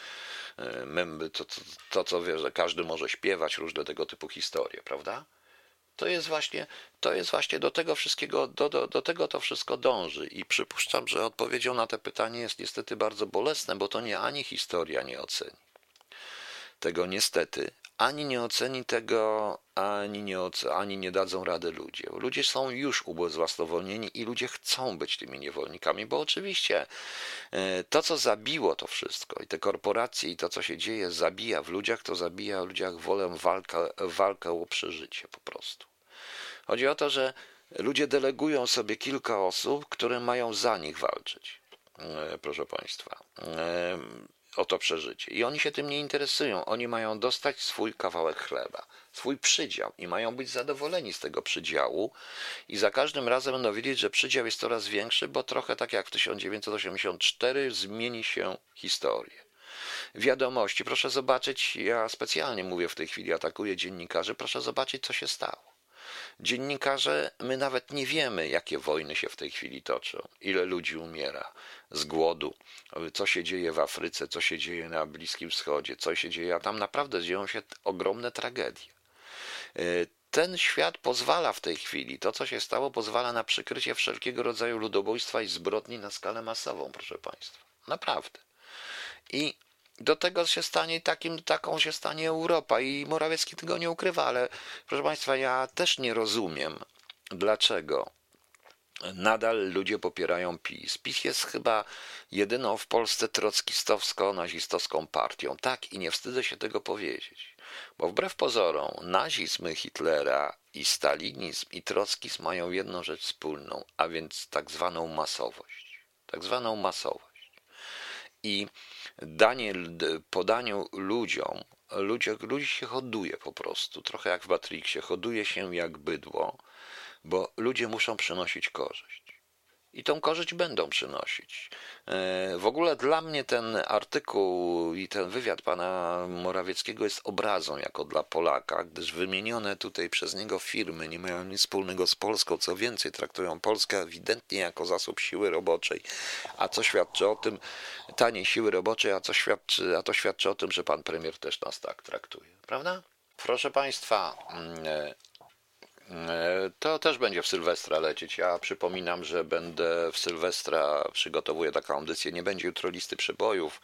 E, to, to, to co wie, że każdy może śpiewać, różne tego typu historie, prawda? To jest właśnie, to jest właśnie do tego wszystkiego, do, do, do tego to wszystko dąży i przypuszczam, że odpowiedzią na to pytanie jest niestety bardzo bolesne, bo to nie ani historia nie oceni. Tego niestety, ani nie oceni tego, ani nie, ani nie dadzą rady ludzie. Ludzie są już ubezwłasnowolnieni i ludzie chcą być tymi niewolnikami, bo oczywiście e, to, co zabiło to wszystko i te korporacje i to, co się dzieje, zabija w ludziach, to zabija w ludziach wolę walkę, walkę o przeżycie po prostu. Chodzi o to, że ludzie delegują sobie kilka osób, które mają za nich walczyć. E, proszę Państwa e, o to przeżycie. I oni się tym nie interesują. Oni mają dostać swój kawałek chleba, swój przydział i mają być zadowoleni z tego przydziału. I za każdym razem będą wiedzieć, że przydział jest coraz większy, bo trochę tak jak w 1984 zmieni się historię. Wiadomości, proszę zobaczyć, ja specjalnie mówię w tej chwili, atakuję dziennikarzy, proszę zobaczyć, co się stało. Dziennikarze, my nawet nie wiemy, jakie wojny się w tej chwili toczą, ile ludzi umiera z głodu, co się dzieje w Afryce, co się dzieje na Bliskim Wschodzie, co się dzieje, a tam naprawdę dzieją się ogromne tragedie. E, ten świat pozwala w tej chwili, to co się stało, pozwala na przykrycie wszelkiego rodzaju ludobójstwa i zbrodni na skalę masową, proszę Państwa. Naprawdę. I do tego się stanie takim, taką się stanie Europa i Morawiecki tego nie ukrywa, ale proszę Państwa, ja też nie rozumiem, dlaczego nadal ludzie popierają PiS. PiS jest chyba jedyną w Polsce trockistowsko-nazistowską partią. Tak, i nie wstydzę się tego powiedzieć. Bo wbrew pozorom, nazizm Hitlera i stalinizm i trockizm mają jedną rzecz wspólną, a więc tak zwaną masowość. Tak zwaną masowość. I danie, podaniu ludziom, ludzie, ludzi się hoduje po prostu, trochę jak w Matrixie, hoduje się jak bydło, bo ludzie muszą przynosić korzyść. I tą korzyść będą przynosić. E, w ogóle dla mnie ten artykuł i ten wywiad pana Morawieckiego jest obrazą jako dla Polaka, gdyż wymienione tutaj przez niego firmy nie mają nic wspólnego z Polską, co więcej traktują Polskę ewidentnie jako zasób siły roboczej, a co świadczy o tym, taniej siły roboczej, a, co świadczy, a to świadczy o tym, że pan premier też nas tak traktuje, prawda? Proszę Państwa, mm, e, to też będzie w Sylwestra lecieć. Ja przypominam, że będę w Sylwestra, przygotowuję taką audycję, nie będzie jutro listy przebojów,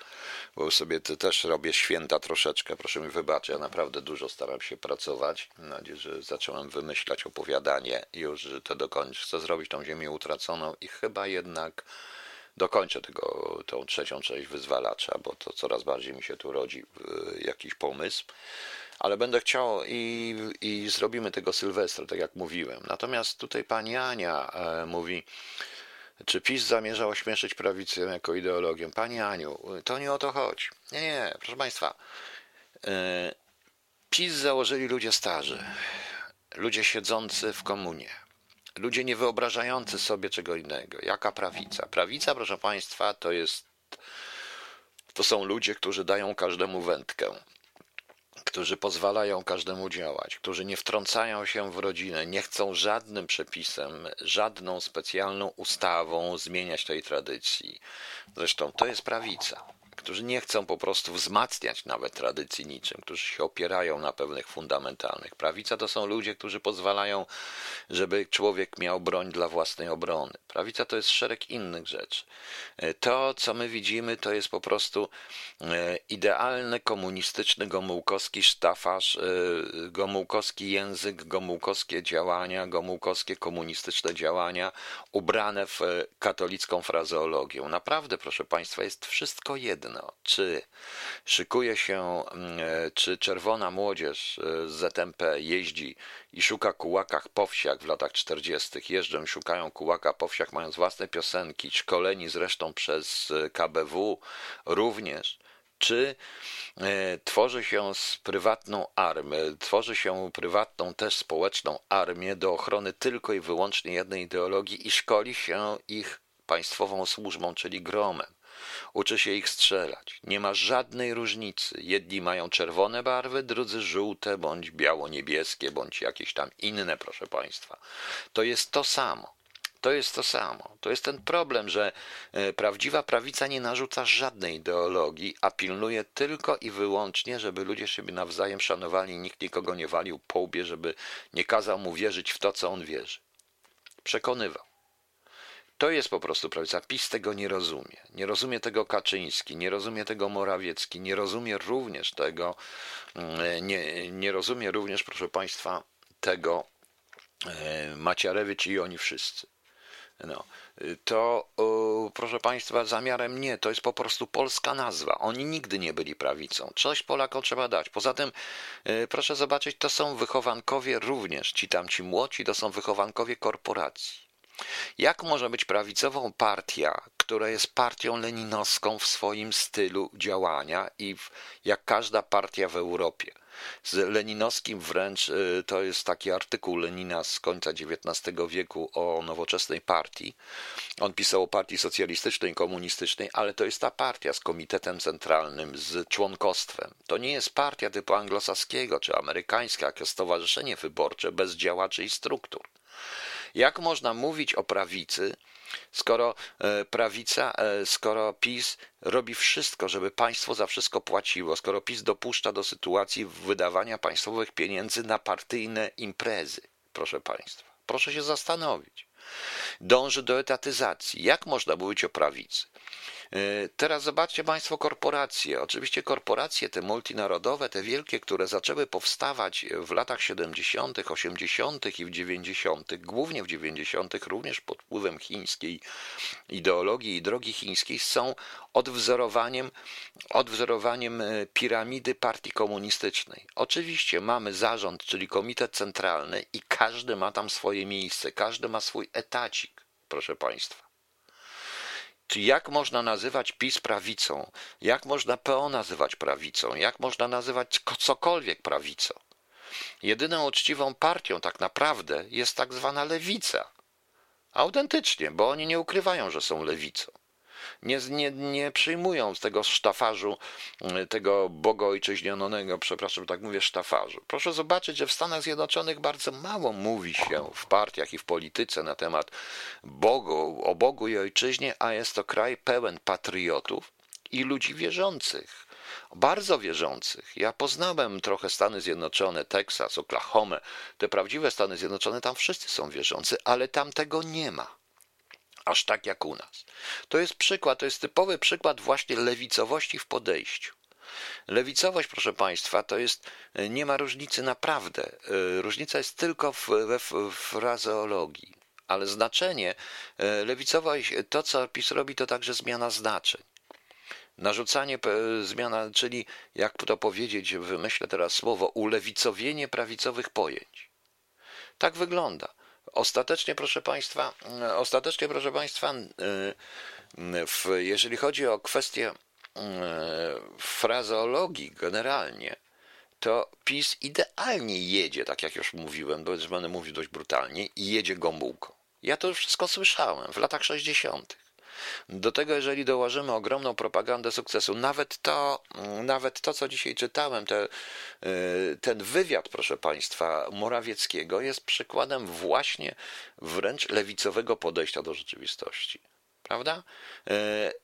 bo sobie też robię święta troszeczkę, proszę mi wybaczyć, ja naprawdę dużo staram się pracować. Mam nadzieję, że zacząłem wymyślać opowiadanie już że to dokończę. Chcę zrobić tą ziemię utraconą i chyba jednak dokończę tego, tą trzecią część wyzwalacza, bo to coraz bardziej mi się tu rodzi jakiś pomysł ale będę chciał i, i zrobimy tego Sylwestra, tak jak mówiłem. Natomiast tutaj pani Ania e, mówi, czy PiS zamierza ośmieszyć prawicę jako ideologię? Pani Aniu, to nie o to chodzi. Nie, nie, proszę Państwa. E, PiS założyli ludzie starzy, ludzie siedzący w komunie, ludzie nie wyobrażający sobie czego innego. Jaka prawica? Prawica, proszę Państwa, to jest. To są ludzie, którzy dają każdemu wędkę którzy pozwalają każdemu działać, którzy nie wtrącają się w rodzinę, nie chcą żadnym przepisem, żadną specjalną ustawą zmieniać tej tradycji. Zresztą to jest prawica którzy nie chcą po prostu wzmacniać nawet tradycji niczym, którzy się opierają na pewnych fundamentalnych. Prawica to są ludzie, którzy pozwalają, żeby człowiek miał broń dla własnej obrony. Prawica to jest szereg innych rzeczy. To, co my widzimy, to jest po prostu e, idealny komunistyczny gomułkowski sztafaż, e, gomułkowski język, gomułkowskie działania, gomułkowskie komunistyczne działania ubrane w e, katolicką frazeologię. Naprawdę, proszę Państwa, jest wszystko jedno jedno, czy szykuje się, mm, e, czy czerwona młodzież e, z ZMP jeździ i szuka kułakach po wsiach w latach 40. Jeżdżą szukają kułaka po wsiach, mając własne piosenki, szkoleni zresztą przez e, KBW również czy tworzy się z prywatną armię, tworzy się prywatną też społeczną armię do ochrony tylko i wyłącznie jednej ideologii i szkoli się ich państwową służbą, czyli gromem. Uczy się ich strzelać. Nie ma żadnej różnicy. Jedni mają czerwone barwy, drudzy żółte, bądź biało-niebieskie, bądź jakieś tam inne, proszę Państwa. To jest to samo. To jest to samo. To jest ten problem, że e, prawdziwa prawica nie narzuca żadnej ideologii, a pilnuje tylko i wyłącznie, żeby ludzie siebie nawzajem szanowali, nikt nikogo nie walił po łbie, żeby nie kazał mu wierzyć w to, co on wierzy. Przekonywał. To jest po prostu prawica. PiS tego nie rozumie. Nie rozumie tego Kaczyński, nie rozumie tego Morawiecki, nie rozumie również tego, mm, nie, nie rozumie również, proszę Państwa, tego e, Maciarewicz i oni wszyscy. No, to proszę Państwa, zamiarem nie, to jest po prostu polska nazwa. Oni nigdy nie byli prawicą. Coś Polakom trzeba dać. Poza tym, e, proszę zobaczyć, to są wychowankowie również, ci tam ci młodzi, to są wychowankowie korporacji. Jak może być prawicową partia, która jest partią leninowską w swoim stylu działania i w, jak każda partia w Europie? Z leninowskim wręcz y, to jest taki artykuł Lenina z końca XIX wieku o nowoczesnej partii. On pisał o partii socjalistycznej komunistycznej, ale to jest ta partia z komitetem centralnym, z członkostwem. To nie jest partia typu anglosaskiego czy amerykańska, jak stowarzyszenie wyborcze bez działaczy i struktur. Jak można mówić o prawicy, skoro e, prawica, e, skoro PiS robi wszystko, żeby państwo za wszystko płaciło, skoro PiS dopuszcza do sytuacji wydawania państwowych pieniędzy na partyjne imprezy, proszę państwa. Proszę się zastanowić. Dąży do etatyzacji. Jak można mówić o prawicy? E, teraz zobaczcie Państwo korporacje. Oczywiście korporacje te multinarodowe, te wielkie, które zaczęły powstawać w latach 70., 80. i w 90., głównie w 90., również pod wpływem chińskiej ideologii i drogi chińskiej, są odwzorowaniem, odwzorowaniem e, piramidy partii komunistycznej. Oczywiście mamy zarząd, czyli komitet centralny i każdy ma tam swoje miejsce, każdy ma swój etacik, proszę Państwa. Jak można nazywać PiS prawicą? Jak można PO nazywać prawicą? Jak można nazywać cokolwiek prawicą? Jedyną uczciwą partią tak naprawdę jest tak zwana lewica. Autentycznie, bo oni nie ukrywają, że są lewicą. Nie, nie, nie przyjmują z tego sztafarzu, y, tego bogoojczyźnionego, przepraszam, tak mówię, sztafarzu. Proszę zobaczyć, że w Stanach Zjednoczonych bardzo mało mówi się w partiach i w polityce na temat Bogu, o Bogu i ojczyźnie, a jest to kraj pełen patriotów i ludzi wierzących bardzo wierzących. Ja poznałem trochę Stany Zjednoczone, Teksas, Oklahoma, te prawdziwe Stany Zjednoczone, tam wszyscy są wierzący, ale tam tego nie ma. Aż tak jak u nas. To jest przykład, to jest typowy przykład właśnie lewicowości w podejściu. Lewicowość, proszę Państwa, to jest, nie ma różnicy naprawdę. Różnica jest tylko w, we frazeologii. Ale znaczenie, lewicowość, to co PiS robi, to także zmiana znaczeń. Narzucanie zmiana, czyli jak to powiedzieć, wymyślę teraz słowo, ulewicowienie prawicowych pojęć. Tak wygląda. Ostatecznie, proszę Państwa, ostatecznie, proszę Państwa, w, jeżeli chodzi o kwestię frazeologii generalnie, to PiS idealnie jedzie, tak jak już mówiłem, bo będę mówił dość brutalnie, i jedzie Gomułką. Ja to już wszystko słyszałem w latach 60. Do tego, jeżeli dołożymy ogromną propagandę sukcesu, nawet to, nawet to co dzisiaj czytałem, te, y, ten wywiad, proszę Państwa, Morawieckiego jest przykładem właśnie wręcz lewicowego podejścia do rzeczywistości. Prawda? Y,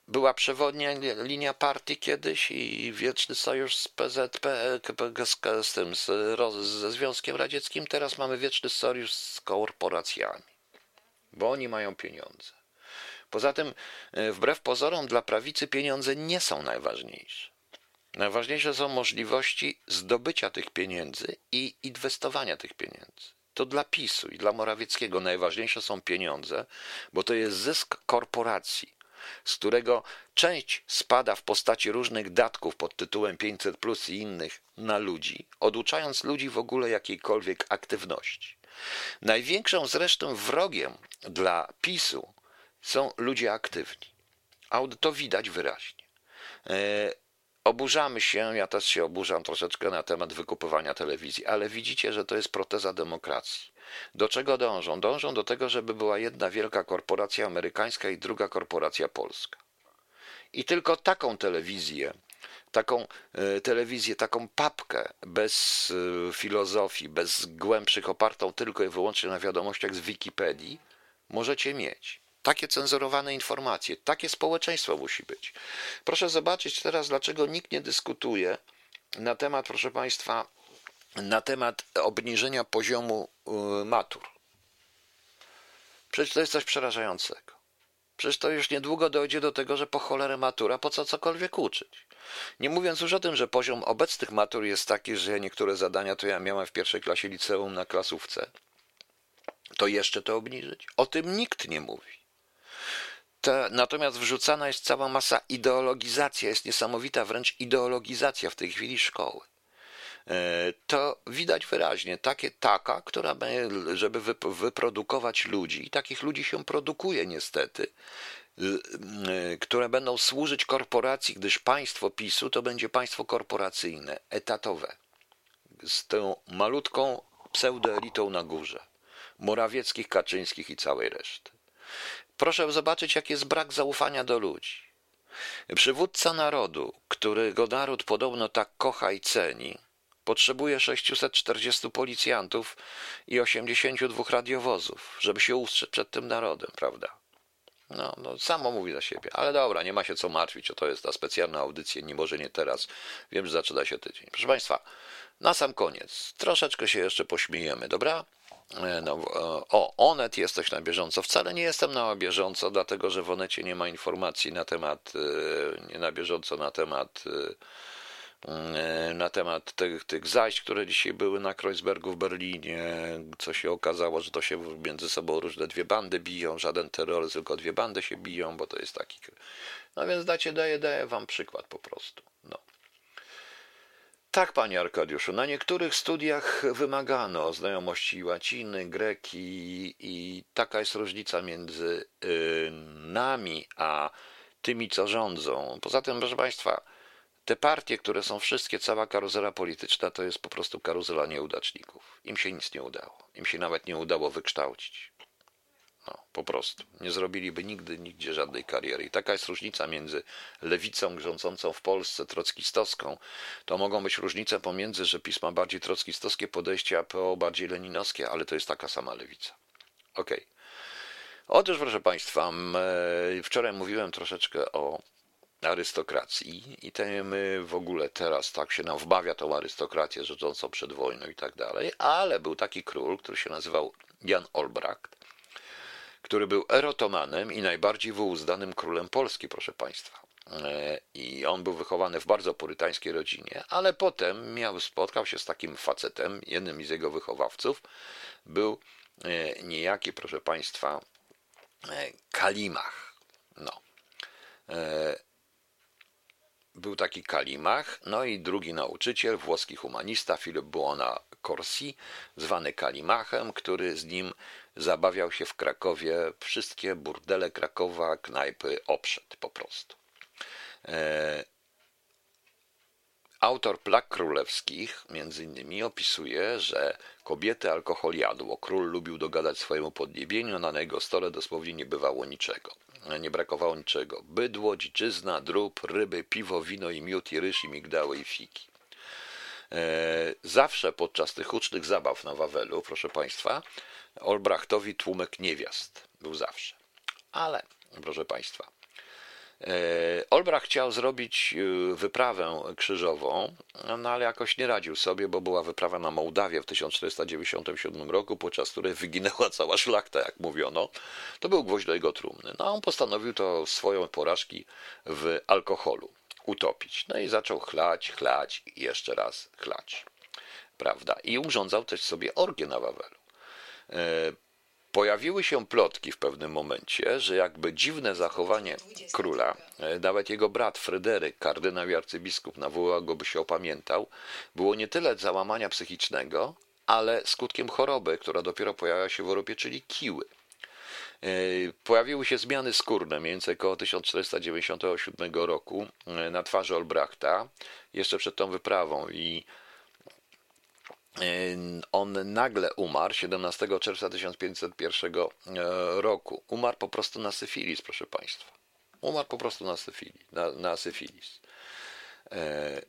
była przewodnia linia partii kiedyś i wieczny sojusz z PZP, z, tym, z, ze Związkiem Radzieckim. Teraz mamy wieczny sojusz z korporacjami, bo oni mają pieniądze. Poza tym, e, wbrew pozorom, dla prawicy pieniądze nie są najważniejsze. Najważniejsze są możliwości zdobycia tych pieniędzy i inwestowania tych pieniędzy. To dla PiSu i dla Morawieckiego najważniejsze są pieniądze, bo to jest zysk korporacji, z którego część spada w postaci różnych datków pod tytułem 500 plus i innych na ludzi, oduczając ludzi w ogóle jakiejkolwiek aktywności. Największą zresztą wrogiem dla PiSu są ludzie aktywni. A to widać wyraźnie. E, oburzamy się, ja też się oburzam troszeczkę na temat wykupywania telewizji, ale widzicie, że to jest proteza demokracji. Do czego dążą? Dążą do tego, żeby była jedna wielka korporacja amerykańska i druga korporacja polska. I tylko taką telewizję, taką e, telewizję, taką papkę bez e, filozofii, bez głębszych, opartą tylko i wyłącznie na wiadomościach z Wikipedii, możecie mieć. Takie cenzurowane informacje, takie społeczeństwo musi być. Proszę zobaczyć teraz, dlaczego nikt nie dyskutuje na temat, proszę Państwa, na temat obniżenia poziomu y, matur. Przecież to jest coś przerażającego. Przecież to już niedługo dojdzie do tego, że po cholerę matura, po co cokolwiek uczyć. Nie mówiąc już o tym, że poziom obecnych matur jest taki, że niektóre zadania to ja miałem w pierwszej klasie liceum na klasówce. To jeszcze to obniżyć? O tym nikt nie mówi natomiast wrzucana jest cała masa ideologizacja, jest niesamowita wręcz ideologizacja w tej chwili szkoły. E, to widać wyraźnie, takie taka, która żeby wyprodukować ludzi, i takich ludzi się produkuje niestety, e, które będą służyć korporacji, gdyż państwo PiSu to będzie państwo korporacyjne, etatowe, z tą malutką pseudoelitą na górze, Morawieckich, Kaczyńskich i całej reszty. Proszę zobaczyć, jaki jest brak zaufania do ludzi. Przywódca narodu, którego naród podobno tak kocha i ceni, potrzebuje 640 policjantów i 82 radiowozów, żeby się ustrzec przed tym narodem, prawda? No, no, samo mówi za siebie. Ale dobra, nie ma się co martwić, o to jest ta specjalna audycja, nie może nie teraz. Wiem, że zaczyna się tydzień. Proszę Państwa, na sam koniec, troszeczkę się jeszcze pośmiejemy, dobra? E, no, o, Onet jesteś na bieżąco. Wcale nie jestem na bieżąco, dlatego że w Onecie nie ma informacji na temat, e, nie na bieżąco na temat e, na temat tych, tych zajść, które dzisiaj były na Kreuzbergu w Berlinie, co się okazało, że to się między sobą różne dwie bandy biją, żaden terror, tylko dwie bandy się biją, bo to jest taki... No więc dacie, daję, daję wam przykład po prostu. Tak, panie Arkadiuszu, na niektórych studiach wymagano znajomości łaciny, greki i taka jest różnica między y, nami a tymi, co rządzą. Poza tym, proszę państwa, te partie, które są wszystkie, cała karuzela polityczna, to jest po prostu karuzela nieudaczników. Im się nic nie udało. Im się nawet nie udało wykształcić. No, po prostu. Nie zrobiliby nigdy, nigdzie żadnej kariery. I taka jest różnica między lewicą rządzącą w Polsce, trockistowską. To mogą być różnice pomiędzy, że pisma bardziej trockistowskie podejście, a PO bardziej leninowskie, ale to jest taka sama lewica. Okej. Okay. Otóż, proszę Państwa, wczoraj mówiłem troszeczkę o arystokracji i my w ogóle teraz tak się nam wbawia tą arystokrację rządzącą przed wojną i tak dalej, ale był taki król, który się nazywał Jan Olbracht, który był erotomanem i najbardziej wyuzdanym królem Polski, proszę Państwa. E, I on był wychowany w bardzo purytańskiej rodzinie, ale potem miał, spotkał się z takim facetem, jednym z jego wychowawców był e, niejaki, proszę Państwa, e, Kalimach. No był taki Kalimach, no i drugi nauczyciel, włoski humanista Filip Buona Corsi, zwany Kalimachem, który z nim zabawiał się w Krakowie, wszystkie burdele Krakowa, knajpy obszedł po prostu. E, autor Plak Królewskich między innymi opisuje, że kobiety alkohol jadło, król lubił dogadać swojemu podniebieniu, na jego stole dosłownie nie bywało niczego nie brakowało niczego. Bydło, dziczyzna, drób, ryby, piwo, wino i miód, i ryż, i migdały, i fiki. E, zawsze podczas tych hucznych zabaw na Wawelu, proszę Państwa, Olbrachtowi tłumek niewiast był zawsze. Ale, proszę Państwa, E, Olbrach chciał zrobić e, wyprawę krzyżową, no ale jakoś nie radził sobie, bo była wyprawa na Mołdawię w 1497 roku, podczas której wyginęła cała szlachta, jak mówiono. To był gwoźdź do jego trumny. No a on postanowił to swoją porażki w alkoholu utopić. No i zaczął chlać, chlać i jeszcze raz chlać. Prawda? I urządzał też sobie orgię na Wawelu. E, Pojawiły się plotki w pewnym momencie, że jakby dziwne zachowanie króla, e, nawet jego brat Fryderyk, kardynał i arcybiskup, nawoływał go, by się opamiętał, było nie tyle załamania psychicznego, ale skutkiem choroby, która dopiero pojawiła się w Europie, czyli kiły. E, pojawiły się zmiany skórne mniej więcej około 1497 roku na twarzy Olbrachta, jeszcze przed tą wyprawą i on nagle umarł 17 czerwca 1501 e, roku. Umarł po prostu na syfilis, proszę Państwa. Umarł po prostu na syfilis. Na, na syfilis. E,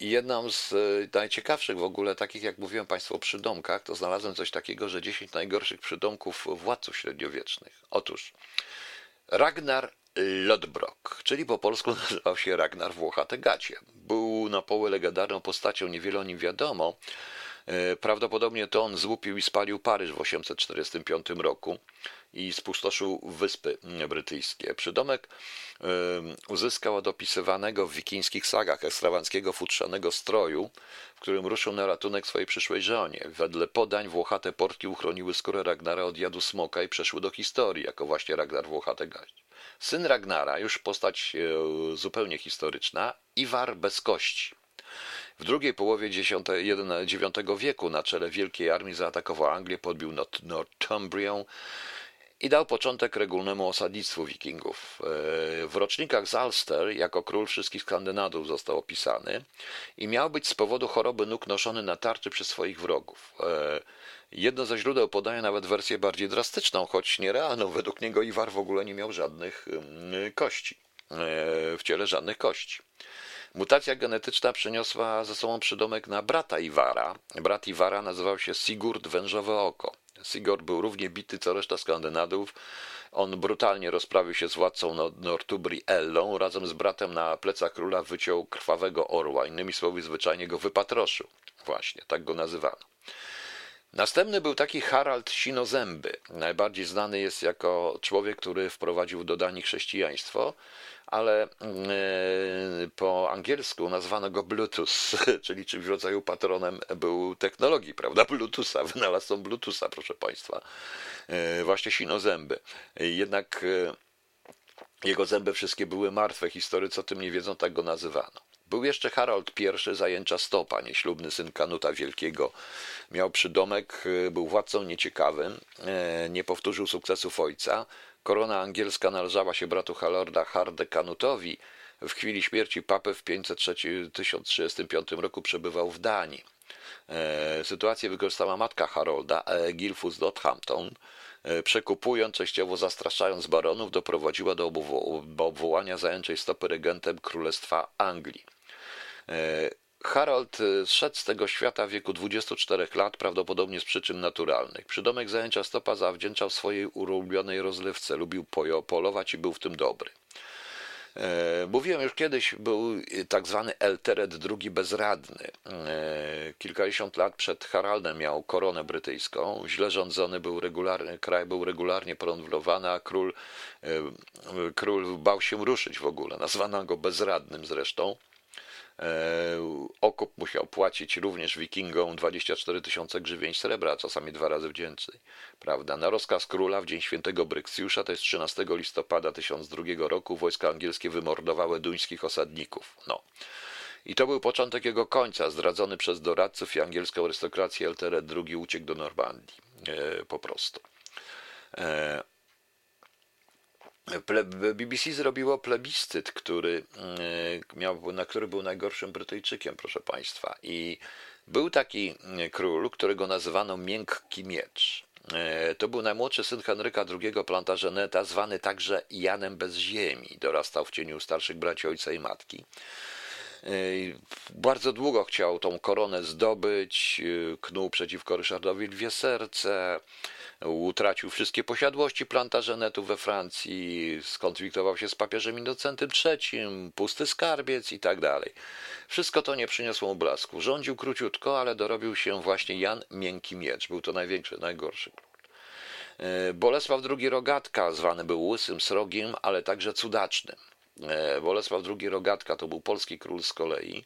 I jedną z e, najciekawszych w ogóle, takich jak mówiłem Państwu o przydomkach, to znalazłem coś takiego, że 10 najgorszych przydomków władców średniowiecznych. Otóż Ragnar Lodbrok, czyli po polsku nazywał się Ragnar Włochate Gacie. Był na poły legendarną postacią, niewiele o nim wiadomo, prawdopodobnie to on złupił i spalił Paryż w 845 roku i spustoszył Wyspy Brytyjskie. Przydomek e, uzyskał od opisywanego w wikińskich sagach ekstrawanckiego futrzanego stroju, w którym ruszył na ratunek swojej przyszłej żonie. Wedle podań włochate portki uchroniły skórę Ragnara od jadu smoka i przeszły do historii, jako właśnie Ragnar Włochate Gaść. Syn Ragnara, już postać e, zupełnie historyczna, Iwar bez kości w drugiej połowie IX wieku na czele wielkiej armii zaatakował Anglię, podbił Northumbrię i dał początek regulnemu osadnictwu wikingów. E, w rocznikach z Ulster jako król wszystkich Skandynawów został opisany i miał być z powodu choroby nóg noszony na tarczy przez swoich wrogów. E, jedno ze źródeł podaje nawet wersję bardziej drastyczną, choć nierealną. Według niego Iwar w ogóle nie miał żadnych mm, kości, e, w ciele żadnych kości. Mutacja genetyczna przyniosła ze sobą przydomek na brata Iwara. Brat Iwara nazywał się Sigurd Wężowe Oko. Sigurd był równie bity co reszta Skandynawów. On brutalnie rozprawił się z władcą Nortubri Ellą. Razem z bratem na plecach króla wyciął krwawego orła. Innymi słowy, zwyczajnie go wypatroszył. Właśnie, tak go nazywano. Następny był taki Harald Sinozęby. Najbardziej znany jest jako człowiek, który wprowadził do Danii chrześcijaństwo ale e, po angielsku nazwano go Bluetooth, czyli czymś w rodzaju patronem był technologii, prawda? Bluetootha, wynalazcą Bluetootha, proszę Państwa. E, właśnie sinozęby. Jednak e, jego zęby wszystkie były martwe, historycy o tym nie wiedzą, tak go nazywano. Był jeszcze Harold I, zajęcza stopa, nieślubny syn Kanuta Wielkiego. Miał przydomek, był władcą nieciekawym, nie powtórzył sukcesów ojca, Korona angielska należała się bratu Halorda Hardekanutowi. W chwili śmierci papy w 535 roku przebywał w Danii. E, sytuację wykorzystała matka Harolda, Gilfus Dothampton, przekupując, częściowo zastraszając baronów, doprowadziła do obwołania zajęczej stopy regentem Królestwa Anglii. Harold zszedł z tego świata w wieku 24 lat, prawdopodobnie z przyczyn naturalnych. Przydomek zajęcia stopa zawdzięczał swojej ulubionej rozlewce, lubił polować i był w tym dobry. E, mówiłem już kiedyś, był tak zwany Elteret II bezradny. E, kilkadziesiąt lat przed Haraldem miał koronę brytyjską. Źle rządzony był regularnie, kraj był regularnie porądlowany, a król, e, król bał się ruszyć w ogóle. Nazwano go bezradnym zresztą. E, okup musiał płacić również wikingom 24 tysiące grzywień srebra, czasami dwa razy więcej. Prawda? Na rozkaz króla w dzień świętego Bryksjusza, to jest 13 listopada 1002 roku, wojska angielskie wymordowały duńskich osadników. No. I to był początek jego końca, zdradzony przez doradców i angielską arystokrację Elteret II uciekł do Normandii. E, po prostu. E, BBC zrobiło plebiscyt, który e, miał, na który był najgorszym Brytyjczykiem, proszę Państwa. I był taki e, król, którego nazywano Miękki Miecz. E, to był najmłodszy syn Henryka II Plantageneta, zwany także Janem bez ziemi. Dorastał w cieniu starszych braci ojca i matki. Bardzo długo chciał tą koronę zdobyć, knuł przeciwko Ryszardowi Lwie Serce, utracił wszystkie posiadłości plantażenetów we Francji, skonfliktował się z papieżem Innocentym III, pusty skarbiec i tak dalej. Wszystko to nie przyniosło mu blasku. Rządził króciutko, ale dorobił się właśnie Jan Miękki Miecz. Był to największy, najgorszy. E, Bolesław II Rogatka, zwany był łysym srogiem, ale także cudacznym. E, Bolesław II Rogatka to był polski król z kolei,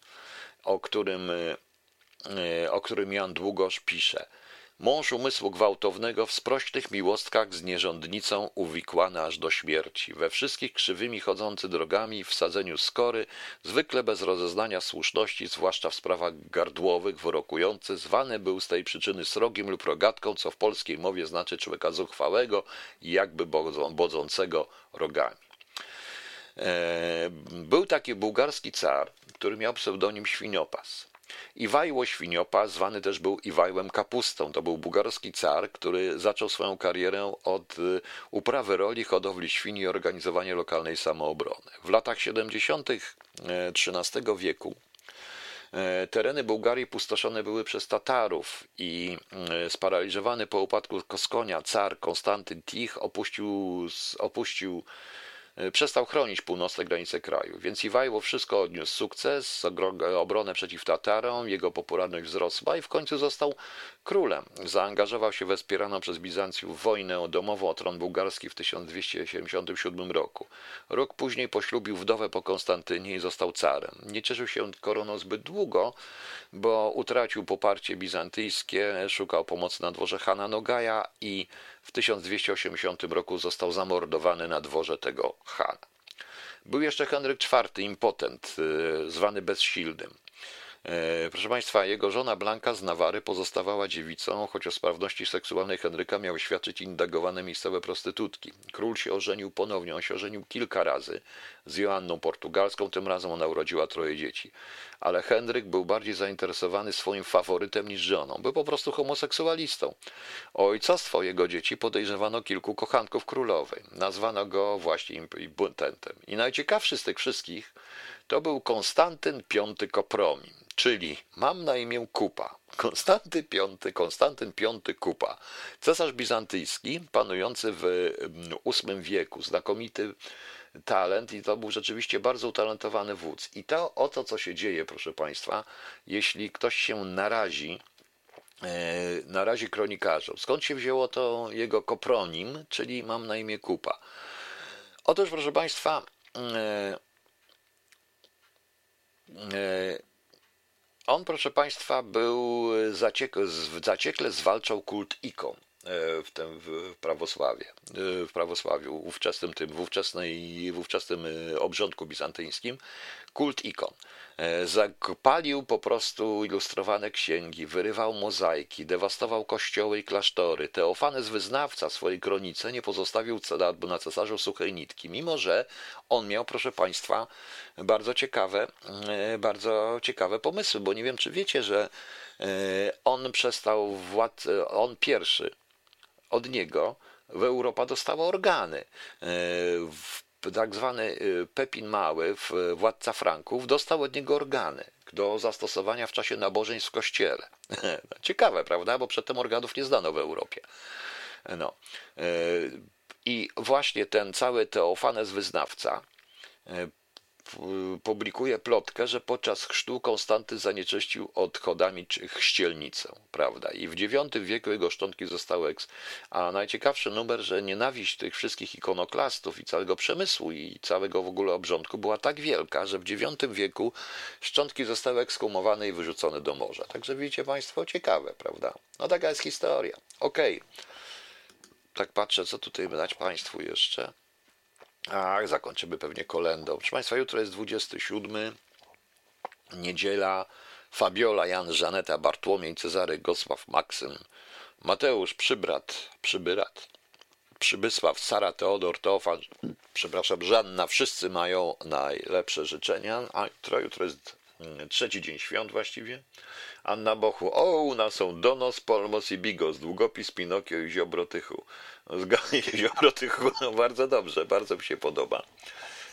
o którym, e, o którym Jan Długosz pisze – Mąż umysłu gwałtownego w sprośnych miłostkach z nierządnicą uwikłany aż do śmierci, we wszystkich krzywymi chodzący drogami, w sadzeniu skory, zwykle bez rozeznania słuszności, zwłaszcza w sprawach gardłowych, wyrokujący, zwany był z tej przyczyny srogiem lub rogatką, co w polskiej mowie znaczy człowieka zuchwałego i jakby bodzącego rogami. E, był taki bułgarski car, który miał pseudonim Świniopas. Iwajło Świniopa zwany też był Iwajłem Kapustą. To był bułgarski car, który zaczął swoją karierę od y, uprawy roli, hodowli świni i organizowania lokalnej samoobrony. W latach 70. XIII e, wieku e, Tereny Bułgarii pustoszone były przez Tatarów i e, sparaliżowany po upadku Koskonia car Konstantyn Tich opuścił, opuścił E, przestał chronić północne granice kraju, więc Iwajło wszystko odniósł sukces, obronę przeciw Tatarom, jego popularność wzrosła i w końcu został królem. Zaangażował się we wspieraną przez Bizancjów wojnę domową o tron bułgarski w 1277 roku. Rok później poślubił wdowę po Konstantynie i został carem. Nie cieszył się koroną zbyt długo, bo utracił poparcie bizantyjskie, szukał pomocy na dworze Hana Nogaja i w 1280 roku został zamordowany na dworze tego Hana. Był jeszcze Henryk IV, impotent, y, zwany bezsilnym. E, proszę Państwa, jego żona Blanka z Nawary pozostawała dziewicą, choć o sprawności seksualnej Henryka miały świadczyć indagowane miejscowe prostytutki. Król się ożenił ponownie, on się ożenił kilka razy z Joanną Portugalską, tym razem ona urodziła troje dzieci. Ale Henryk był bardziej zainteresowany swoim faworytem niż żoną. Był po prostu homoseksualistą. O ojcostwo jego dzieci podejrzewano kilku kochanków królowej. Nazwano go właśnie imputentem. I najciekawszy z tych wszystkich to był Konstantyn V Kopromin, czyli mam na imię Kupa. Konstanty V, Konstantyn V Kupa, cesarz bizantyjski, panujący w VIII mm, wieku, znakomity talent i to był rzeczywiście bardzo utalentowany wódz. I to oto, co się dzieje, proszę Państwa, jeśli ktoś się narazi e, narazi kronikarzom. Skąd się wzięło to jego kopronim, czyli mam na imię Kupa? Otóż, proszę Państwa, e, E, on, proszę Państwa, był zaciek zaciekle zwalczał kult ikon e, w tym w prawosławie, e, w prawosławiu, ówczesnym tym, w ówczesnej, w ówczesnym obrządku bizantyńskim, kult ikon. E, zapalił po prostu ilustrowane księgi, wyrywał mozaiki, dewastował kościoły i klasztory. Teofanes wyznawca swojej kronice nie pozostawił na cesarzu suchej nitki, mimo że on miał, proszę Państwa, bardzo ciekawe, e, bardzo ciekawe pomysły, bo nie wiem, czy wiecie, że e, on przestał władz, on pierwszy od niego w Europa dostała organy. Tak zwany Pepin Mały, władca Franków, dostał od niego organy do zastosowania w czasie nabożeństw w kościele. Ciekawe, prawda? Bo przedtem organów nie zdano w Europie. No. I właśnie ten cały Teofanes wyznawca publikuje plotkę, że podczas chrztu Konstanty zanieczyścił odchodami czy chrzcielnicę, prawda? I w IX wieku jego szczątki zostały eks... A najciekawszy numer, że nienawiść tych wszystkich ikonoklastów i całego przemysłu i całego w ogóle obrządku była tak wielka, że w IX wieku szczątki zostały ekskumowane i wyrzucone do morza. Także widzicie Państwo, ciekawe, prawda? No taka jest historia. Okej. Okay. Tak patrzę, co tutaj dać Państwu jeszcze. Ach, zakończymy pewnie kolendą. Proszę Państwa, jutro jest 27, niedziela. Fabiola, Jan, Żaneta, Bartłomiej, Cezary, Gosław, Maksym, Mateusz, Przybrat, Przybyrat, Przybysław, Sara, Teodor, Teofan, przepraszam, Żanna, wszyscy mają najlepsze życzenia, a jutro, jutro jest mm, trzeci dzień świąt właściwie. Anna Bochu, o, u nas są Donos, Polmos i Bigos, Długopis, Pinokio i Ziobrotychu. Ziobrotychu, no bardzo dobrze, bardzo mi się podoba.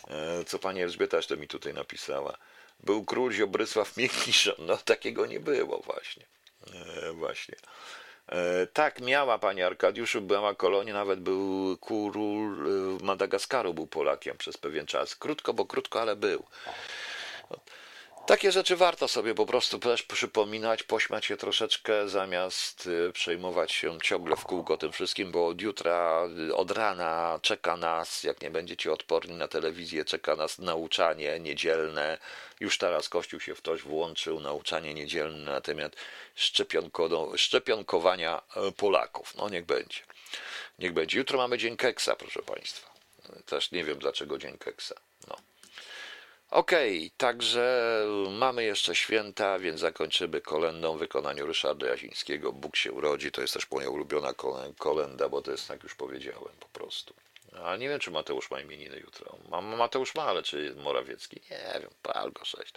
E, co pani Elżbieta to mi tutaj napisała. Był król Ziobrysław Miękniszon, no takiego nie było właśnie. E, właśnie. E, tak, miała pani Arkadiuszu, była kolonia, nawet był król Madagaskaru, był Polakiem przez pewien czas. Krótko, bo krótko, ale był. Takie rzeczy warto sobie po prostu też przypominać, pośmiać się troszeczkę, zamiast y, przejmować się ciągle w kółko tym wszystkim, bo od jutra, y, od rana czeka nas, jak nie będziecie odporni na telewizję, czeka nas nauczanie niedzielne. Już teraz Kościół się w toś włączył, nauczanie niedzielne na temat szczepionko, szczepionkowania y, Polaków. No niech będzie. Niech będzie. Jutro mamy Dzień Keksa, proszę Państwa. Też nie wiem dlaczego Dzień Keksa. No. Okej, okay, także mamy jeszcze święta, więc zakończymy kolendą w wykonaniu Ryszarda Jazińskiego. Bóg się urodzi, to jest też moja ulubiona kolenda, bo to jest, tak już powiedziałem, po prostu. A nie wiem, czy Mateusz ma imieniny jutro. Mateusz ma, ale czy Morawiecki? Nie wiem, pal go sześć.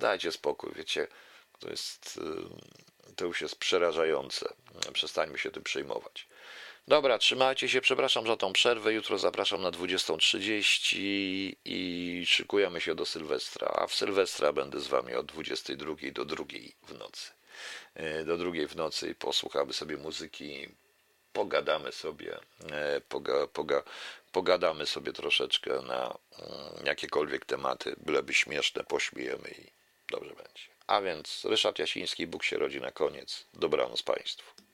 Dajcie spokój, wiecie, to jest, to już jest przerażające. Przestańmy się tym przejmować. Dobra, trzymajcie się, przepraszam za tą przerwę. Jutro zapraszam na 20.30 i szykujemy się do Sylwestra. A w Sylwestra będę z wami od 22 do 2 w nocy. E, do drugiej w nocy posłuchamy sobie muzyki, pogadamy sobie, e, poga, poga, pogadamy sobie troszeczkę na mm, jakiekolwiek tematy, byleby śmieszne, pośmiejemy i dobrze będzie. A więc Ryszard Jasiński, Bóg się rodzi na koniec. Dobranoc Państwu.